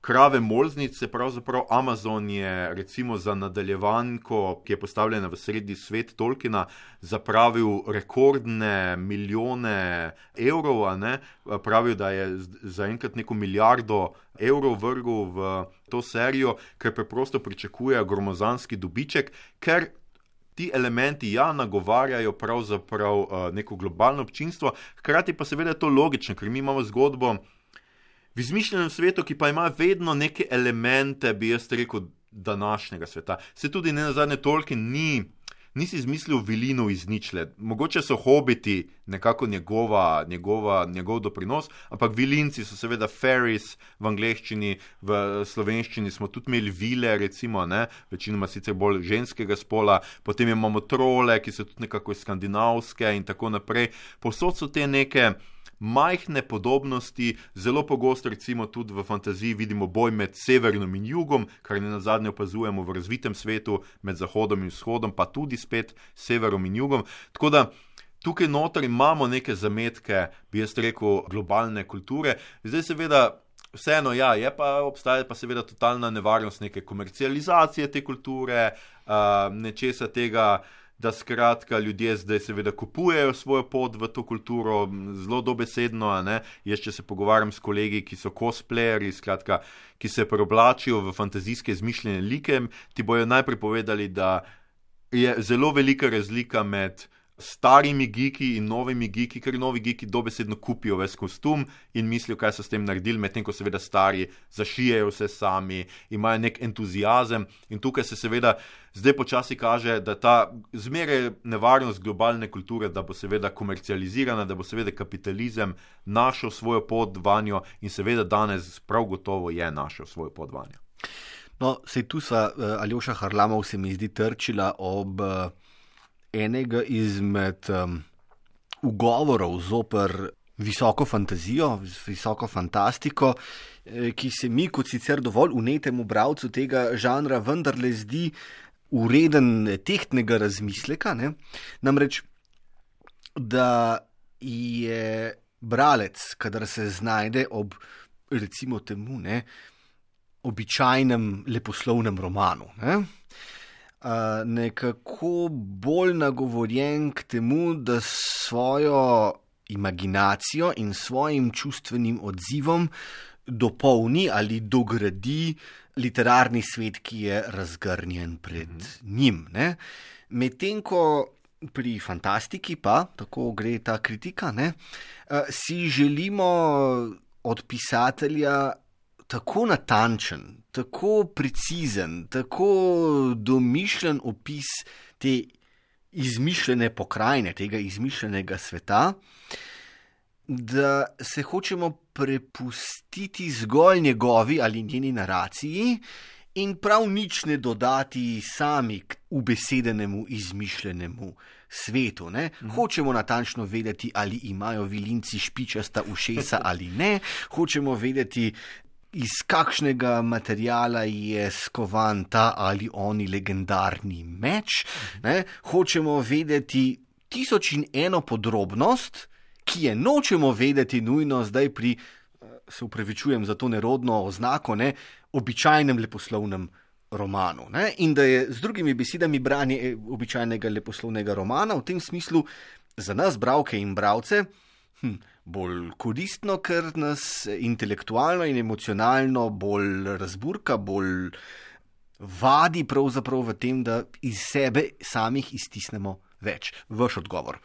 krave molznice, pravzaprav Amazon je recimo za nadaljevanko, ki je postavljena v sredi svet Tolkiena, zapravil rekordne milijone evrov, pravijo, da je zaenkrat neko milijardo evrov vrgel v to serijo, ker preprosto pričakuje gromozanski dobiček, ker Ti elementi ja nagovarjajo pravzaprav uh, neko globalno občinstvo, hkrati pa seveda je to logično, ker mi imamo zgodbo, v izmišljenem svetu, ki pa ima vedno neke elemente, bi jaz rekel, današnjega sveta. Se tudi ne na zadnje toliko ni. Nisi izmislil vilino iz ničle, mogoče so hobiti nekako njegova, njegova, njegov doprinos, ampak vilinci so seveda fairies v angleščini, v slovenščini smo tudi imeli vile, recimo, ne, večinoma sicer bolj ženskega spola, potem imamo trole, ki so tudi nekako skandinavske in tako naprej. Posod so te neke majhne podobnosti, zelo pogosto, recimo tudi v fantaziji, vidimo boj med severnom in jugom, kar ne na zadnje opazujemo v razvitem svetu, med zahodom in vzhodom, pa tudi spet severom in jugom. Tako da tukaj noter imamo neke zametke, bi jaz rekel, globalne kulture. Zdaj, seveda. Vseeno, ja, je pa obstaja pa seveda totalna nevarnost neke komercializacije te kulture, uh, nečesa tega, uh, da skratka ljudje zdaj seveda kupujejo svojo pot v to kulturo, zelo dobesedno. Jaz, če se pogovarjam s kolegi, ki so cosplayeri, skratka, ki se preoblačijo v fantazijske izmišljene like, ti bojo najprej povedali, da je zelo velika razlika med starimi geeki in novimi geeki, ker novi geeki dobesedno kupijo ves kostum in mislijo, kaj so s tem naredili, medtem ko seveda stari zašijajo vse sami, imajo nek entuzijazem in tukaj se seveda zdaj počasi kaže, da ta zmeraj nevarnost globalne kulture, da bo seveda komercializirana, da bo seveda kapitalizem našel svojo pot vanjo in seveda danes prav gotovo je našel svojo pot vanjo. No, sej tu sva uh, Aljoša Harlamov se mi zdi trčila ob uh, enega izmed um, ugovorov zoper visoko fantazijo, visoko fantastiko, eh, ki se mi, kot sicer dovolj unetemu bralcu tega žanra, vendarle zdi ureden tehtnega razmisleka. Ne? Namreč, da je bralec, kadar se znajde ob, recimo, temu, ne, običajnem leposlovnem romanu. Ne? Nekako bolj nagovorjen k temu, da svojo imaginacijo in svojim čustvenim odzivom dopolni ali dogradi literarni svet, ki je razgrnjen pred mm -hmm. njim. Medtem ko pri fantastiki, pa tako gre ta kritika, ne, si želimo od pisatelja tako natančen, tako precizen, tako domišljen opis te izmišljene pokrajine, tega izmišljenega sveta, da se hočemo prepustiti zgolj njegovi ali njeni naraciji. In prav nič ne dodati sami k ubesedenemu, izmišljenemu svetu. Ne? Mhm. Hočemo natančno vedeti, ali imajo vilinci špičasta ušesa ali ne, hočemo vedeti, iz kakšnega materijala je skovan ta ali oni legendarni meč. Ne? Hočemo vedeti tisoč in eno podrobnost, ki je nočemo vedeti nujno zdaj pri, eh, se upravičujem za to nerodno oznako, ne? običajnem leposlovnem. Romanu, in da je z drugimi besedami branje eh, običajnega leposlovnega romana v tem smislu za nas, bralke in bralce, hm, bolj koristno, ker nas intelektualno in emocionalno bolj razburka, bolj vadi pravzaprav v tem, da iz sebe samih iztisnemo več. Vaš odgovor.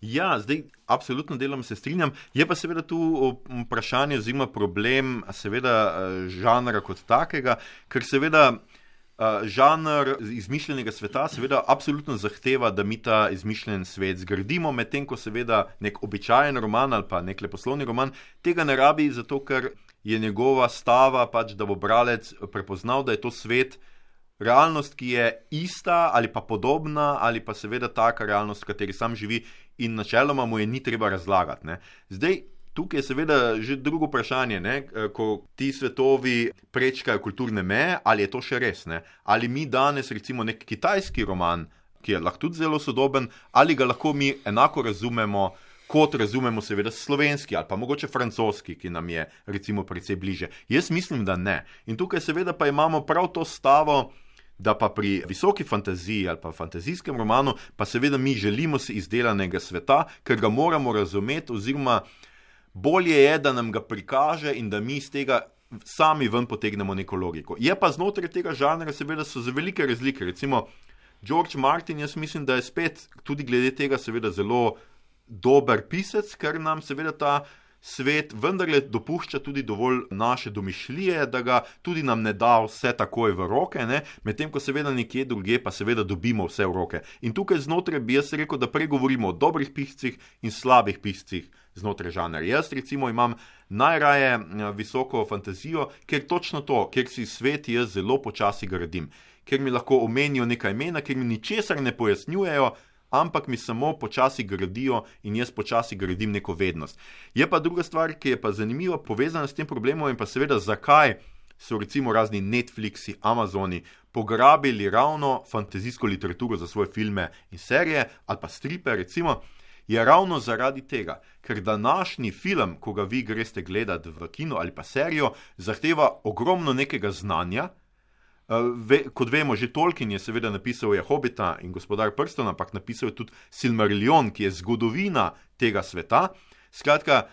Ja, zdaj, absolutno delam se strinjam. Je pa seveda tu vprašanje, oziroma problem, seveda, eh, žanra kot takega, ker seveda. Uh, žanr izmišljenega sveta seveda absolutno zahteva, da mi ta izmišljen svet zgradimo, medtem ko seveda nek običajen roman ali pa nek leposlovni roman tega ne rabi, zato ker je njegova stava pač, da bo bralec prepoznal, da je to svet, realnost, ki je ista ali pa podobna ali pa seveda taka realnost, v kateri sam živi in načeloma mu je ni treba razlagati. Ne. Zdaj, Tukaj je seveda že drugo vprašanje, ne? Eh, ko ti svetovi prečkajo kulturne meje, ali je to še res? Ne? Ali mi danes, recimo, nek kitajski roman ki je lahko tudi zelo sodoben, ali ga lahko mi enako razumemo, kot razumemo, seveda, slovenski ali pa mogoče francoski, ki nam je recimo precej bliže. Jaz mislim, da ne. In tukaj seveda pa imamo prav to stavo. Da pa pri visoki fantaziji ali pa fantazijskem romanu, pa seveda mi želimo si izdelanega sveta, ker ga moramo razumeti, oziroma bolje je, da nam ga prikaže in da mi iz tega sami ven potegnemo neko logiko. Je pa znotraj tega žanra, seveda, so za velike razlike. Recimo George Martin, jaz mislim, da je spet tudi glede tega, seveda, zelo dober pisec, ker nam seveda ta svet vendarle dopušča tudi dovolj naše domišljije, da ga tudi nam ne da vse takoj v roke, medtem ko seveda nekje druge pa seveda dobimo vse v roke. In tukaj znotraj bi jaz rekel, da pregovorimo o dobrih piscih in slabih piscih znotraj žanra. Jaz recimo imam najraje eh, visoko fantazijo, ker točno to, ker si svet jaz zelo počasi gradim, ker mi lahko omenijo nekaj imena, ker mi ničesar ne pojasnjujejo, ampak mi samo počasi gradijo in jaz počasi gradim neko vednost. Je pa druga stvar, ki je pa zanimiva, povezana s tem problemom in pa seveda zakaj so recimo razni Netflixi, Amazoni pograbili ravno fantazijsko literaturo za svoje filme in serije ali pa stripe, recimo. Je ravno zaradi tega, ker današnji film, ko ga vi greste gledati v kino ali pa serijo, zahteva ogromno nekega znanja, Uh, ve, kot vemo, že Tolkien je seveda napisal je Hobita in gospodar prstov, ampak napisal je tudi Silmarillion, ki je zgodovina tega sveta. Skratka,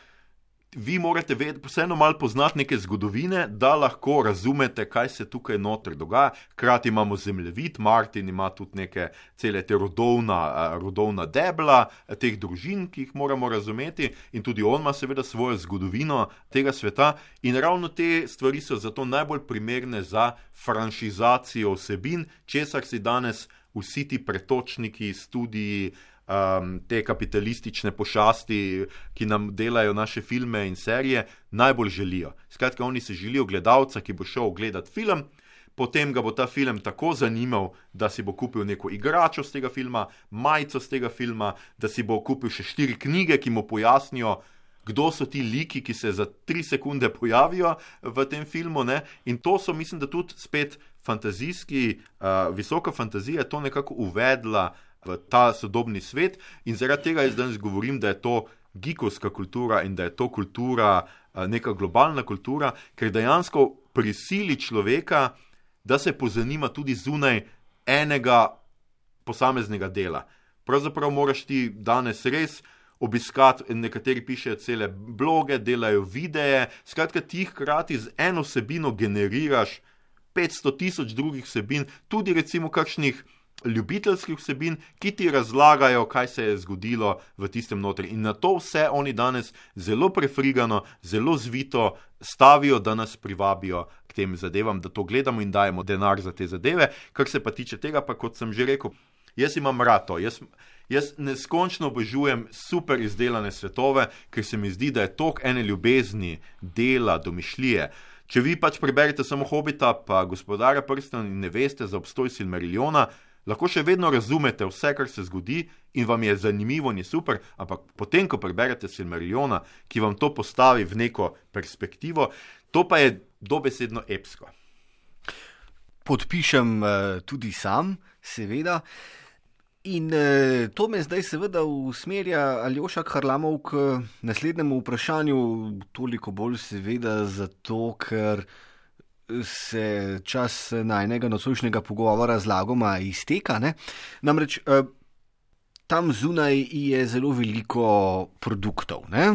vi morate vedeti, vseeno malo poznati neke zgodovine, da lahko razumete, kaj se tukaj noter dogaja. Hkrati imamo zemljevid, Martin ima tudi neke cele te rodovna, rodovna debla teh družin, ki jih moramo razumeti, in tudi on ima seveda svojo zgodovino tega sveta. In ravno te stvari so zato najbolj primerne za franšizacijo vsebin, česar si danes vsi ti pretočniki, študiji, um, te kapitalistične pošasti, ki nam delajo naše filme in serije, najbolj želijo. Skratka, oni si želijo gledalca, ki bo šel gledati film. Potem ga bo ta film tako zanimal, da si bo kupil neko igračo z tega filma, majico z tega filma, da si bo kupil še štiri knjige, ki mu pojasnijo, kdo so ti liki, ki se za tri sekunde pojavijo v tem filmu. Ne? In to so, mislim, da tudi spet fantazijski, uh, visoka fantazija to nekako uvedla v ta sodobni svet. In zaradi tega jaz danes govorim, da je to gikovska kultura in da je to kultura, neka globalna kultura, ker dejansko prisili človeka, da se pozanima tudi zunaj enega posameznega dela. Pravzaprav moraš ti danes res. Obiskati, nekateri pišejo cele bloge, delajo videe, skratka, ti hkrati z eno vsebino generiraš 500 tisoč drugih vsebin, tudi recimo kakšnih ljubiteljskih vsebin, ki ti razlagajo, kaj se je zgodilo v tistem notri. In na to vse oni danes zelo prefrigano, zelo zvito stavijo, da nas privabijo k tem zadevam, da to gledamo in dajemo denar za te zadeve. Kar se pa tiče tega, pa kot sem že rekel, jaz imam rato. Jaz, jaz neskončno obožujem super izdelane svetove, ker se mi zdi, da je tok ene ljubezni, dela, domišljije. Če vi pač preberete samo hobita, pa gospodarja prstov in ne veste za obstoj Silmariljona, lahko še vedno razumete vse, kar se zgodi in vam je zanimivo in je super, ampak potem, ko preberete Silmariljona, ki vam to postavi v neko perspektivo, to pa je dobesedno epsko. Podpišem uh, tudi sam, seveda. In uh, to me zdaj seveda usmerja Aljoša Karlamov k naslednjemu vprašanju, toliko bolj seveda zato, ker se čas najnega nocojšnjega pogovora z lagoma izteka. Ne? Namreč eh, tam zunaj je zelo veliko produktov, ne?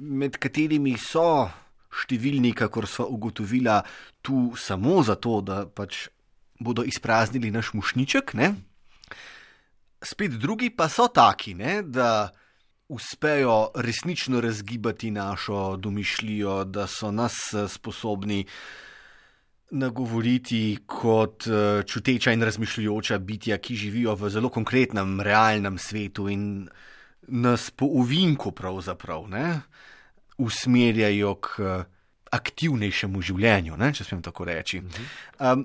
med katerimi so številni, kakor so ugotovila, tu samo zato, da pač bodo izpraznili naš mušniček. Ne? Spet drugi pa so taki, ne? da uspejo resnično razgibati našo domišljijo, da so nas eh, sposobni nagovoriti kot eh, čuteča in razmišljujoča bitja, ki živijo v zelo konkretnem, realnem svetu in nas po uvinku pravzaprav ne, usmerjajo k eh, aktivnejšemu življenju, ne, če smem tako reči. Um,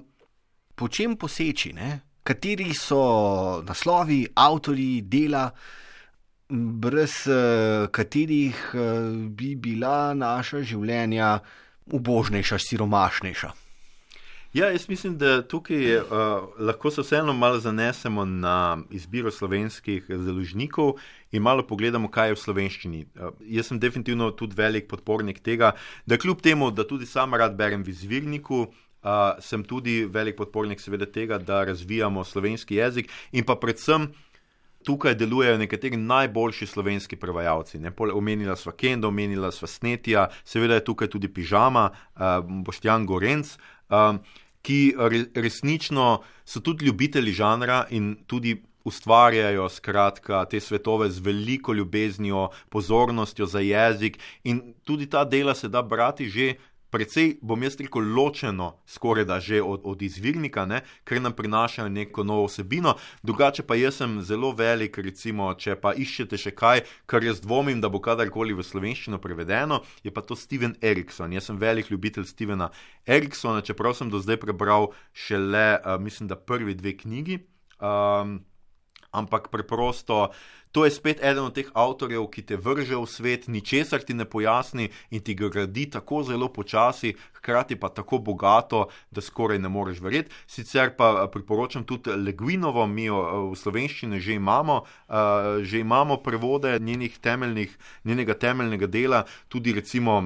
po čem poseči, ne? kateri so naslovi, avtori dela? Brez uh, katerih uh, bi bila naša življenja ubožnejša, siromašnejša. Ja, jaz mislim, da tukaj uh, lahko se vseeno malo zanesemo na izbiro slovenskih založnikov in malo pogledamo, kaj je v slovenščini. Uh, jaz sem definitivno tudi velik podpornik tega, da kljub temu, da tudi sam rad berem v izvirniku, uh, sem tudi velik podpornik seveda tega, da razvijamo slovenski jezik in pa predvsem. Tukaj delujejo nekateri najboljši slovenski prevajalci. Omenila sva Kendo, omenila sva Snetija, seveda je tukaj tudi Pižama, uh, Boštjan Gorenc. Uh, ki resnično so tudi ljubitelji žanra in tudi ustvarjajo skratka, te svetove z veliko ljubeznijo, pozornostjo za jezik, in tudi ta dela se da brati že precej, bom jaz rekel, ločeno, skoraj da že od, od izvirnika, ne, ker nam prinašajo neko novo vsebino. Drugače pa jaz sem zelo velik, recimo, če pa iščete še kaj, kar jaz dvomim, da bo kadarkoli v slovenščino prevedeno, je pa to Steven Erikson. Jaz sem velik ljubitelj Stevena Eriksona, čeprav sem do zdaj prebral šele, uh, mislim, da prvi dve knjigi. Um, ampak preprosto. To je spet eden od teh avtorjev, ki te vrže v svet, ničesar ti ne pojasni in ti ga gradi tako zelo počasi, hkrati pa tako bogato, da skoraj ne moreš verjeti. Sicer pa eh, priporočam tudi Leguinovo, mi jo eh, v slovenščini že imamo, uh, že imamo prevode temeljnih, njenega temeljnega dela, tudi recimo,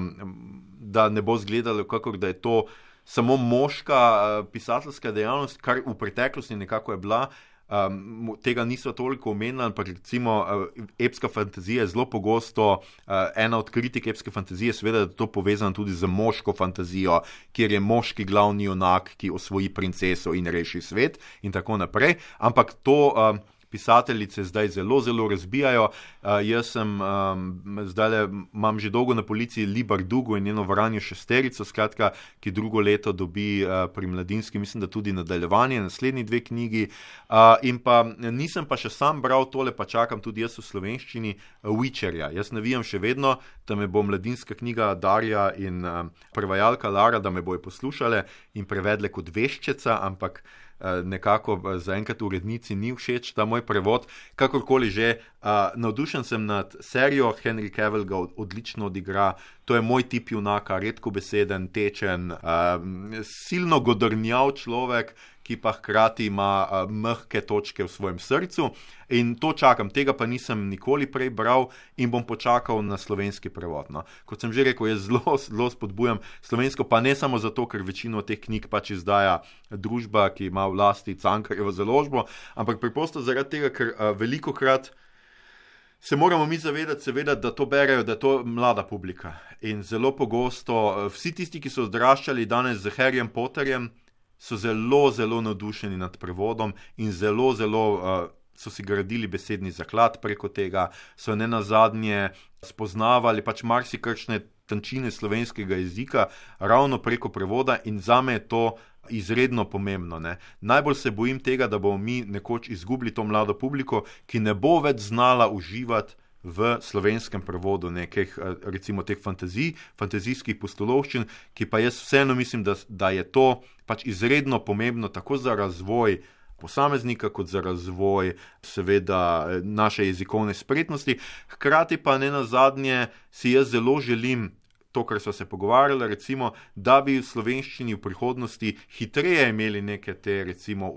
da ne bo izgledalo, kako da je to. Samo moška pisateljska dejavnost, kar v preteklosti nekako je bila, um, tega niso toliko omenili, ampak recimo uh, epska fantazija je zelo pogosto uh, ena od kritik epske fantazije, seveda je to povezano tudi z moško fantazijo, kjer je moški glavni junak, ki osvoji princeso in reši svet in tako naprej. Ampak to. Uh, pisateljice zdaj zelo, zelo razbijajo. Uh, jaz sem um, zdaj le, imam že dolgo na policiji Libar Dugo in njeno varanje šesterico, skratka, ki drugo leto dobi uh, pri mladinski, mislim, da tudi nadaljevanje, naslednji dve knjigi. Uh, in pa nisem pa še sam bral tole, pa čakam tudi jaz v slovenščini Witcherja. Jaz vem še vedno, da me bo mladinska knjiga Darja in uh, prevajalka Lara, da me bojo poslušale in prevedle kot veščeca, ampak. Nekako zaenkrat urednici ni všeč ta moj prevod. Kakorkoli že, uh, navdušen sem nad serijo, Henry Cavill ga odlično odigra, to je moj tip junaka, redko beseden, tečen, silno godrnjav človek, ki pa hkrati ima uh, mehke točke v svojem srcu. In to čakam, tega pa nisem nikoli prej bral in bom počakal na slovenski prevod. No. Kot sem že rekel, jaz zelo, zelo spodbujam slovensko, pa ne samo zato, ker večino teh knjig pač izdaja družba, ki ima v lasti Cankarjevo založbo, ampak preprosto zaradi tega, ker uh, veliko krat. Se moramo mi zavedati, seveda, da to berejo, da je to mlada publika. In zelo pogosto, vsi tisti, ki so odraščali danes z Harryjem Potterjem, so zelo, zelo navdušeni nad prevodom in zelo, zelo uh, so si gradili besedni zaklad preko tega, so ne na zadnje spoznavali pač marsikšne tančine slovenskega jezika ravno preko prevoda in za me je to. Izredno pomembno. Ne? Najbolj se bojim tega, da bomo mi nekoč izgubili to mlado publiko, ki ne bo več znala uživati v slovenskem prevodu nekih, eh, recimo, teh fantazij, fantazijskih postolovščin, ki pa jaz vseeno mislim, da, da je to pač izredno pomembno tako za razvoj posameznika, kot za razvoj, seveda, naše jezikovne spretnosti. Hkrati pa ne na zadnje si jaz zelo želim. To, kar so se pogovarjali, recimo, da bi v slovenščini v prihodnosti hitreje imeli neke te, recimo,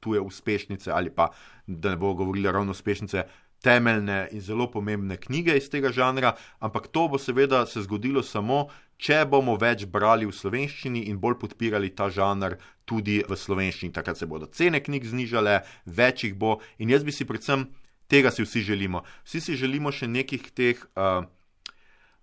tuje uspešnice, ali pa da ne bo govorili ravno uspešnice, temeljne in zelo pomembne knjige iz tega žanra, ampak to bo seveda se zgodilo samo, če bomo več brali v slovenščini in bolj podpirali ta žanr tudi v slovenščini. Takrat se bodo cene knjig znižale, več jih bo in jaz bi si predvsem tega si vsi želimo. Vsi si želimo še nekih teh. Uh,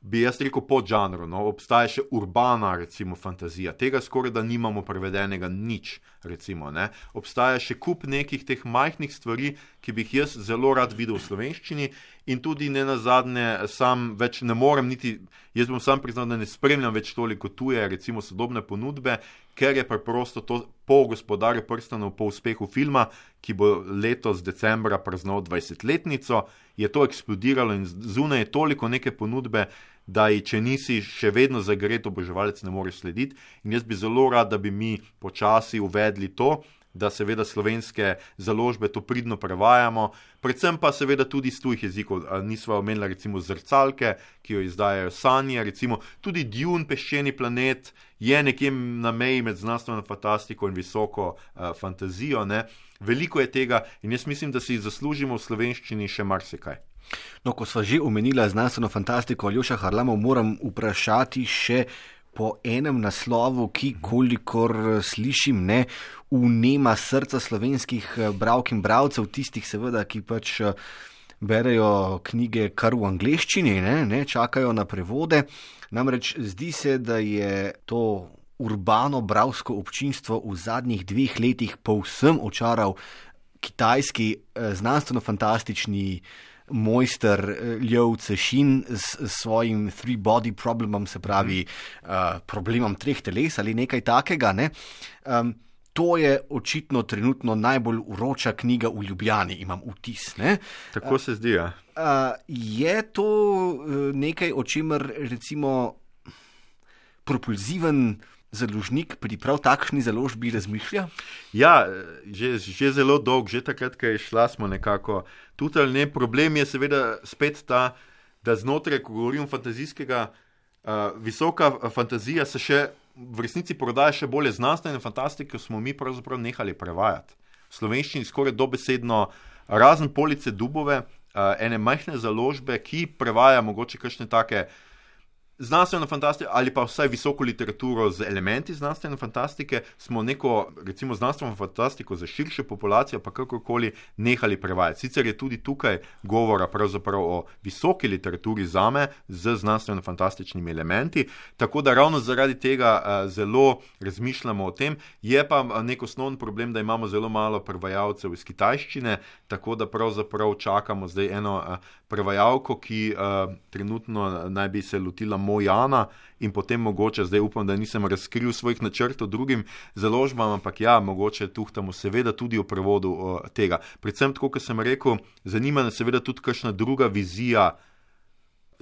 bi jaz rekel, podžanru. No? Obstaja še urbana, recimo, fantazija, tega skoraj da nimamo prevedenega nič. Recimo, Obstaja še kup nekih teh majhnih stvari, ki bi jih jaz zelo rad videl v slovenščini, in tudi ne na zadnje, sam več ne morem, niti jaz bom sam priznal, da ne spremljam več toliko tuje, recimo, sodobne ponudbe, ker je preprosto to po gospodarju prstanov, po uspehu filma, ki bo letos decembra praznoval 20-letnico, je to eksplodiralo in zunaj je toliko neke ponudbe da ji, če nisi še vedno zagret oboževalec, ne moreš slediti. In jaz bi zelo rad, da bi mi počasi uvedli to, da seveda slovenske založbe to pridno prevajamo, predvsem pa seveda tudi iz tujih jezikov. Nismo omenili recimo zrcalke, ki jo izdajajo sanje, recimo tudi Dune, peščeni planet, je nekje na meji med znanstveno fantastiko in visoko uh, fantazijo. Ne? Veliko je tega in jaz mislim, da si zaslužimo v slovenščini še marsikaj. No, ko smo že omenili znanstveno fantastiko, Aljoša Harlamov, moram vprašati še po enem naslovu, ki, kolikor slišim, ne unema srca slovenskih eh, bravk in bravcev, tistih, seveda, ki pač. Uh, berejo knjige kar v angleščini, ne, ne čakajo na prevode. Namreč zdi se, da je to urbano bravsko občinstvo v zadnjih dveh letih povsem očaral kitajski eh, znanstveno-fantastični mojster eh, Ljev Cešin s svojim three body problemom, se pravi uh, problemom treh teles ali nekaj takega. Ne. Um, to je očitno trenutno najbolj uroča knjiga v Ljubljani, imam vtis. Ne? Tako se zdi. Ja. Je to nekaj, o čemer recimo propulziven. Založnik pri prav takšni založbi razmišlja? Ja, že, že zelo dolgo, že takrat, ko je šla, smo nekako tudi ne. Problem je seveda spet ta, da znotraj, ko govorim fantazijskega, uh, visoka fantazija se še v resnici prodaja še bolje znanstvene fantastike, smo mi pravzaprav nehali prevajati. V slovenščini skoraj dobesedno, razen police Dubove, uh, ene majhne založbe, ki prevaja mogoče kakšne take uh, znanstveno fantastiko ali pa vsaj visoko literaturo z elementi znanstvene fantastike, smo neko, recimo, znanstveno fantastiko za širšo populacijo, pa kakorkoli, nehali prevajati. Sicer je tudi tukaj govora pravzaprav o visoki literaturi za me z znanstveno fantastičnimi elementi, tako da ravno zaradi tega uh, zelo razmišljamo o tem. Je pa uh, nek osnovni problem, da imamo zelo malo prevajalcev iz kitajščine, tako da pravzaprav čakamo zdaj eno uh, prevajalko, ki trenutno naj bi se lotila Mojana in potem mogoče, zdaj upam, da nisem razkril svojih načrtov drugim založbam, ampak ja, mogoče tuhtamo seveda tudi o prevodu uh, tega. Predvsem, tako kot sem rekel, zanima me seveda tudi kakšna druga vizija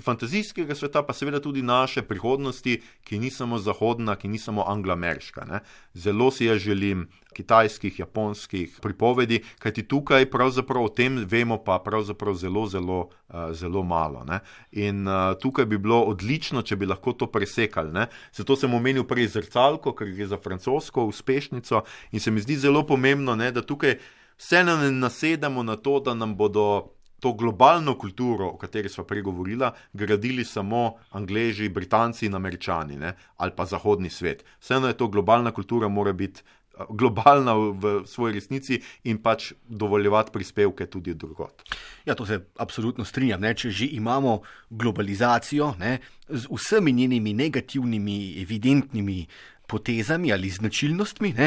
fantazijskega sveta, pa seveda tudi naše prihodnosti, ki ni samo zahodna, ki ni samo anglo-ameriška. Zelo si jaz želim kitajskih, japonskih pripovedi, kajti tukaj pravzaprav o tem vemo pa pravzaprav zelo, zelo, uh, zelo malo. Ne? In uh, tukaj bi bilo odlično, če bi lahko to presekali. Ne? Zato sem omenil prej zrcalko, ker gre za francosko uspešnico in se mi zdi zelo pomembno, ne, da tukaj vseeno ne nasedamo na to, da nam bodo to globalno kulturo, o kateri smo prej govorili, gradili samo Angleži, Britanci in Američani ne? ali pa zahodni svet. Vseeno je to globalna kultura, mora biti eh, globalna v svoji resnici in pač dovoljevati prispevke tudi drugot. Ja, to se absolutno strinjam. Ne? Če že imamo globalizacijo ne? z vsemi njenimi negativnimi, evidentnimi. Potezami ali značilnostmi, ne,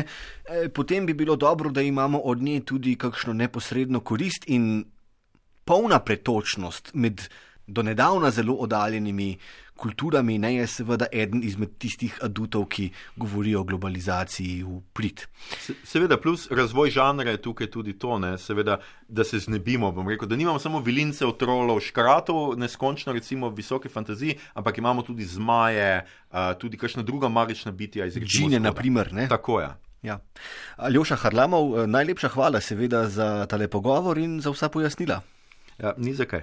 eh, potem bi bilo dobro, da imamo od nje tudi kakšno neposredno korist, in polna pretočnost med donedavna zelo oddaljenimi kulturami, ne je seveda eden izmed tistih adutov, ki govorijo o globalizaciji v prid. Se, seveda, plus razvoj žanra je tukaj tudi to, ne, seveda, da se znebimo. Rekel, da nimamo samo vilince, trolov, škratov, neskončno recimo visoke fantazije, ampak imamo tudi zmaje, uh, tudi kakšna druga magična bitja iz Grčije. Žine, na primer. Tako je. Ja. Aljoša Harlamov, najlepša hvala seveda za tale pogovor in za vsa pojasnila. Ja, ni zakaj.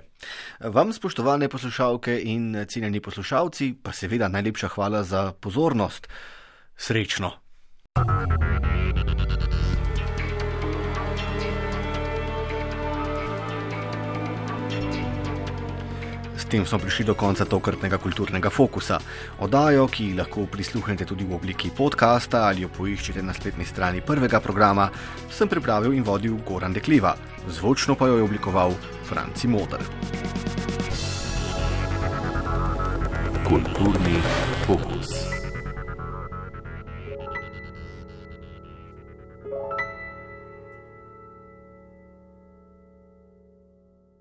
Vam, spoštovane poslušalke in cenjeni poslušalci, pa seveda najlepša hvala za pozornost. Srečno! tem smo prišli do konca tokratnega kulturnega fokusa. Odajo, ki lahko prisluhnete tudi v obliki podcasta ali jo poiščete na spletni strani prvega programa, sem pripravil in vodil Goran Dekliva, zvočno pa jo je oblikoval Franci Modr. Kulturni fokus.